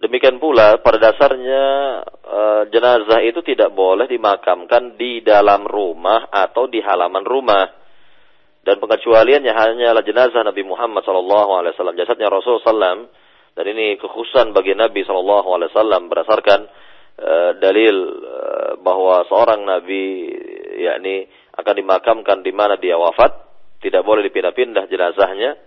demikian pula pada dasarnya e, jenazah itu tidak boleh dimakamkan di dalam rumah atau di halaman rumah. Dan pengecualiannya hanyalah jenazah Nabi Muhammad SAW, jasadnya Rasul SAW, dan ini kekhususan bagi Nabi SAW berdasarkan uh, dalil uh, bahwa seorang Nabi yakni akan dimakamkan di mana dia wafat, tidak boleh dipindah-pindah jenazahnya.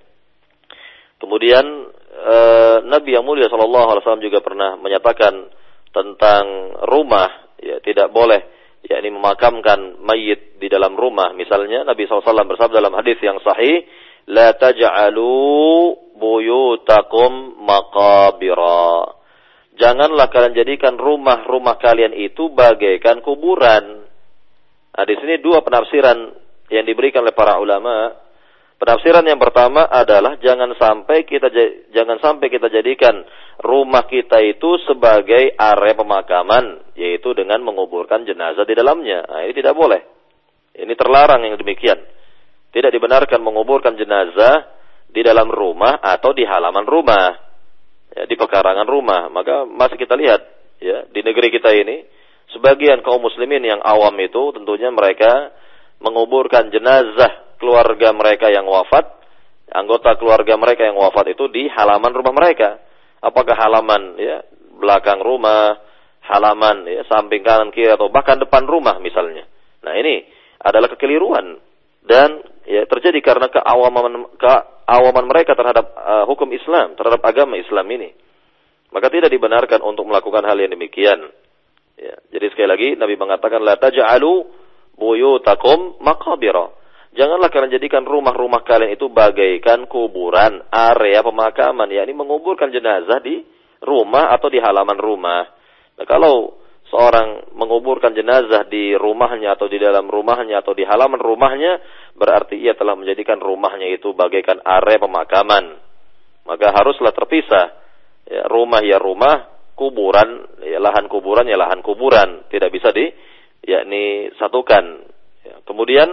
Kemudian uh, Nabi yang mulia SAW juga pernah menyatakan tentang rumah, ya tidak boleh yakni memakamkan mayit di dalam rumah. Misalnya Nabi SAW bersabda dalam hadis yang sahih, La taj'alu buyutakum maqabira. Janganlah kalian jadikan rumah-rumah kalian itu bagaikan kuburan. Nah, di sini dua penafsiran yang diberikan oleh para ulama. Penafsiran yang pertama adalah jangan sampai kita jangan sampai kita jadikan rumah kita itu sebagai area pemakaman, yaitu dengan menguburkan jenazah di dalamnya. Nah, ini tidak boleh. Ini terlarang yang demikian. Tidak dibenarkan menguburkan jenazah di dalam rumah atau di halaman rumah, ya, di pekarangan rumah. Maka masih kita lihat ya di negeri kita ini, sebagian kaum muslimin yang awam itu tentunya mereka menguburkan jenazah keluarga mereka yang wafat, anggota keluarga mereka yang wafat itu di halaman rumah mereka apakah halaman ya belakang rumah, halaman ya samping kanan kiri atau bahkan depan rumah misalnya. Nah, ini adalah kekeliruan dan ya terjadi karena keawaman keawaman mereka terhadap uh, hukum Islam, terhadap agama Islam ini. Maka tidak dibenarkan untuk melakukan hal yang demikian. Ya, jadi sekali lagi Nabi mengatakan la taj'alu buyutakum maqabira. Janganlah kalian jadikan rumah-rumah kalian itu bagaikan kuburan, area pemakaman, yakni menguburkan jenazah di rumah atau di halaman rumah. Nah, kalau seorang menguburkan jenazah di rumahnya atau di dalam rumahnya atau di halaman rumahnya, berarti ia telah menjadikan rumahnya itu bagaikan area pemakaman. Maka haruslah terpisah. Ya, rumah ya rumah, kuburan, ya lahan kuburan ya lahan kuburan, tidak bisa di yakni satukan. Ya, kemudian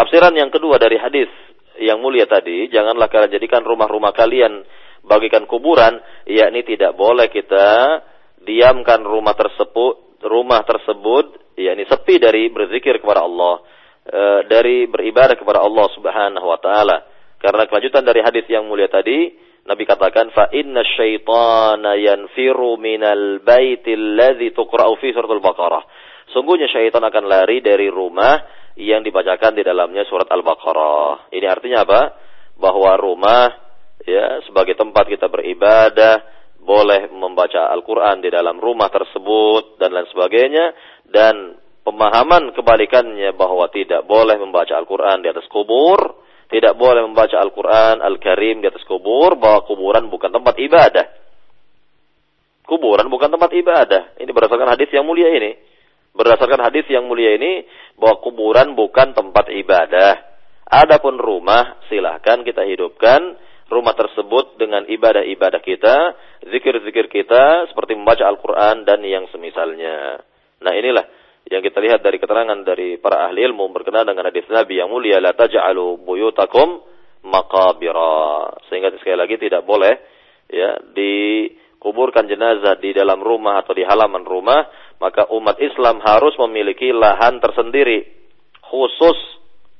Tafsiran yang kedua dari hadis yang mulia tadi, janganlah kalian jadikan rumah-rumah kalian bagikan kuburan, yakni tidak boleh kita diamkan rumah tersebut, rumah tersebut, yakni sepi dari berzikir kepada Allah, e, dari beribadah kepada Allah Subhanahu wa taala. Karena kelanjutan dari hadis yang mulia tadi, Nabi katakan fa inna syaitana yanfiru minal baitil ladzi tuqra'u fi suratul Baqarah. Sungguhnya syaitan akan lari dari rumah yang dibacakan di dalamnya surat Al-Baqarah. Ini artinya apa? Bahwa rumah ya sebagai tempat kita beribadah boleh membaca Al-Qur'an di dalam rumah tersebut dan lain sebagainya dan pemahaman kebalikannya bahwa tidak boleh membaca Al-Qur'an di atas kubur, tidak boleh membaca Al-Qur'an Al-Karim di atas kubur, bahwa kuburan bukan tempat ibadah. Kuburan bukan tempat ibadah. Ini berdasarkan hadis yang mulia ini. Berdasarkan hadis yang mulia ini bahwa kuburan bukan tempat ibadah. Adapun rumah silahkan kita hidupkan rumah tersebut dengan ibadah-ibadah kita, zikir-zikir kita seperti membaca Al-Quran dan yang semisalnya. Nah inilah yang kita lihat dari keterangan dari para ahli ilmu berkenaan dengan hadis Nabi yang mulia la taj'alu buyutakum maqabira. Sehingga sekali lagi tidak boleh ya dikuburkan jenazah di dalam rumah atau di halaman rumah maka umat Islam harus memiliki lahan tersendiri khusus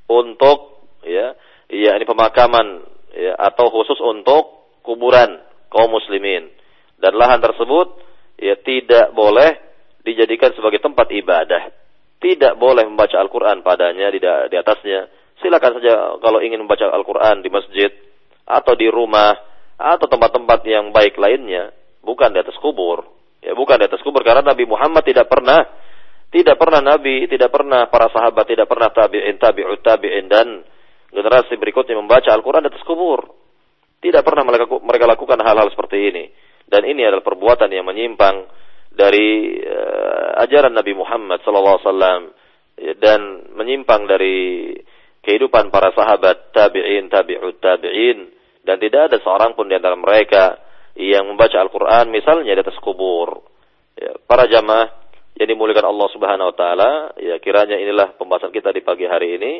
untuk ya ya ini pemakaman ya atau khusus untuk kuburan kaum muslimin. Dan lahan tersebut ya tidak boleh dijadikan sebagai tempat ibadah. Tidak boleh membaca Al-Qur'an padanya di, di atasnya. Silakan saja kalau ingin membaca Al-Qur'an di masjid atau di rumah atau tempat-tempat yang baik lainnya bukan di atas kubur Ya bukan di atas kubur karena Nabi Muhammad tidak pernah Tidak pernah Nabi, tidak pernah para sahabat, tidak pernah tabi'in, tabi'ut tabi'in dan generasi berikutnya membaca Al-Quran di atas kubur. Tidak pernah mereka lakukan hal-hal seperti ini. Dan ini adalah perbuatan yang menyimpang dari uh, ajaran Nabi Muhammad SAW dan menyimpang dari kehidupan para sahabat tabi'in, tabi'ut tabi'in dan tidak ada seorang pun di antara mereka yang membaca Al-Quran misalnya di atas kubur. Ya, para jamaah yang dimuliakan Allah Subhanahu wa taala, ya kiranya inilah pembahasan kita di pagi hari ini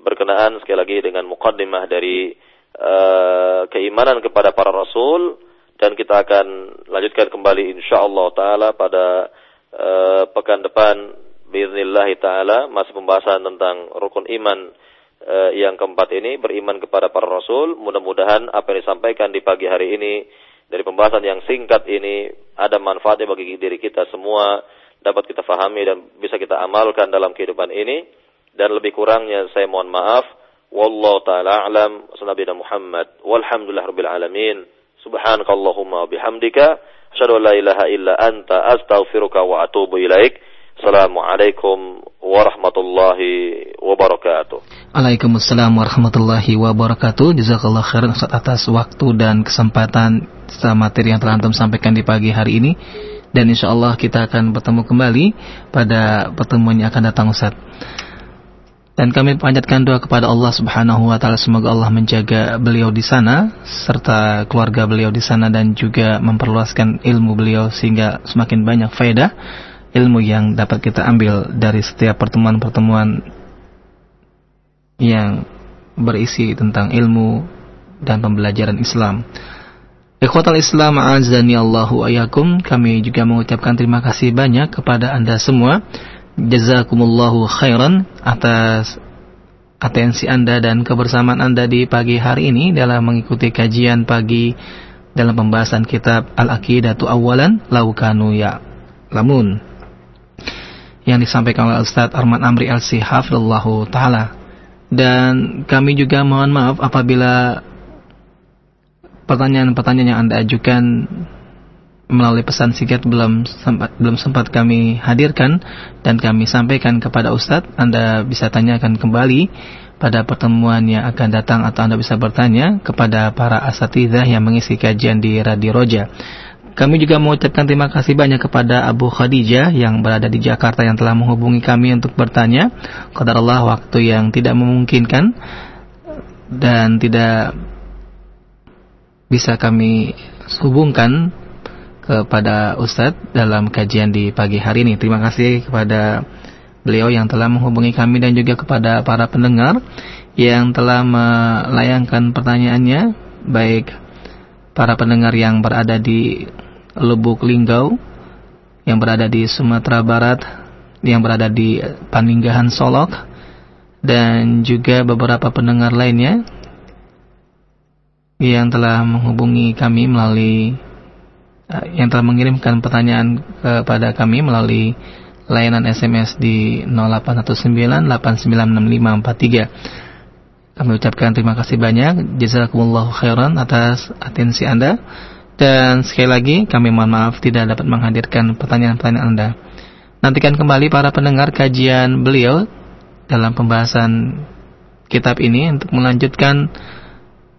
berkenaan sekali lagi dengan mukaddimah dari uh, keimanan kepada para rasul dan kita akan lanjutkan kembali insyaallah taala pada uh, pekan depan biiznillah taala masih pembahasan tentang rukun iman uh, yang keempat ini beriman kepada para rasul. Mudah-mudahan apa yang disampaikan di pagi hari ini dari pembahasan yang singkat ini ada manfaatnya bagi diri kita semua dapat kita fahami dan bisa kita amalkan dalam kehidupan ini. Dan lebih kurangnya saya mohon maaf. Wallahu taala alam. Sallallahu Muhammad. Walhamdulillah rabbil alamin. Subhanakallahumma bihamdika. Asyhadu an la ilaha illa anta. Astaghfiruka wa atubu Assalamualaikum warahmatullahi wabarakatuh. Waalaikumsalam warahmatullahi wabarakatuh. Jazakallah khairan atas waktu dan kesempatan materi yang telah antum sampaikan di pagi hari ini dan insya Allah kita akan bertemu kembali pada pertemuan yang akan datang Ustaz. Dan kami panjatkan doa kepada Allah Subhanahu wa taala semoga Allah menjaga beliau di sana serta keluarga beliau di sana dan juga memperluaskan ilmu beliau sehingga semakin banyak faedah ilmu yang dapat kita ambil dari setiap pertemuan-pertemuan yang berisi tentang ilmu dan pembelajaran Islam. Ikhwatal Islam azani Allahu ayakum kami juga mengucapkan terima kasih banyak kepada Anda semua. Jazakumullahu khairan atas atensi Anda dan kebersamaan Anda di pagi hari ini dalam mengikuti kajian pagi dalam pembahasan kitab Al-Aqidatu Awalan Laukanu Ya Lamun yang disampaikan oleh Ustaz Arman Amri LC Hafidullahu Ta'ala dan kami juga mohon maaf apabila pertanyaan-pertanyaan yang Anda ajukan melalui pesan singkat belum sempat belum sempat kami hadirkan dan kami sampaikan kepada Ustadz Anda bisa tanyakan kembali pada pertemuan yang akan datang atau Anda bisa bertanya kepada para asatidzah yang mengisi kajian di Radio Roja. Kami juga mengucapkan terima kasih banyak kepada Abu Khadijah yang berada di Jakarta yang telah menghubungi kami untuk bertanya. Allah waktu yang tidak memungkinkan dan tidak bisa kami hubungkan kepada Ustadz dalam kajian di pagi hari ini. Terima kasih kepada beliau yang telah menghubungi kami dan juga kepada para pendengar yang telah melayangkan pertanyaannya, baik para pendengar yang berada di Lubuk Linggau, yang berada di Sumatera Barat, yang berada di Paninggahan Solok, dan juga beberapa pendengar lainnya yang telah menghubungi kami melalui uh, yang telah mengirimkan pertanyaan kepada kami melalui layanan SMS di 0819896543. Kami ucapkan terima kasih banyak. Jazakumullah khairan atas atensi Anda. Dan sekali lagi kami mohon maaf tidak dapat menghadirkan pertanyaan-pertanyaan Anda. Nantikan kembali para pendengar kajian beliau dalam pembahasan kitab ini untuk melanjutkan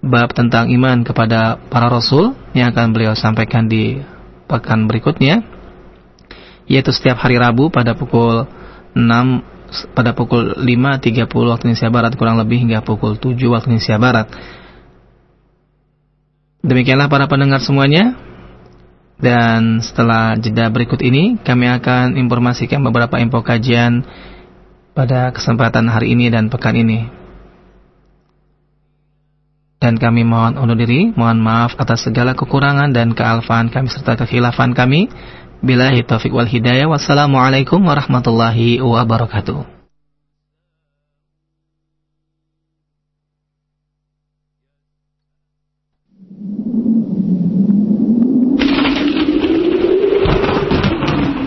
bab tentang iman kepada para rasul yang akan beliau sampaikan di pekan berikutnya yaitu setiap hari Rabu pada pukul 6 pada pukul 5.30 waktu Indonesia Barat kurang lebih hingga pukul 7 waktu Indonesia Barat. Demikianlah para pendengar semuanya. Dan setelah jeda berikut ini kami akan informasikan beberapa info kajian pada kesempatan hari ini dan pekan ini dan kami mohon undur diri, mohon maaf atas segala kekurangan dan kealfaan kami serta kekhilafan kami. Bila taufiq wal hidayah. Wassalamualaikum warahmatullahi wabarakatuh.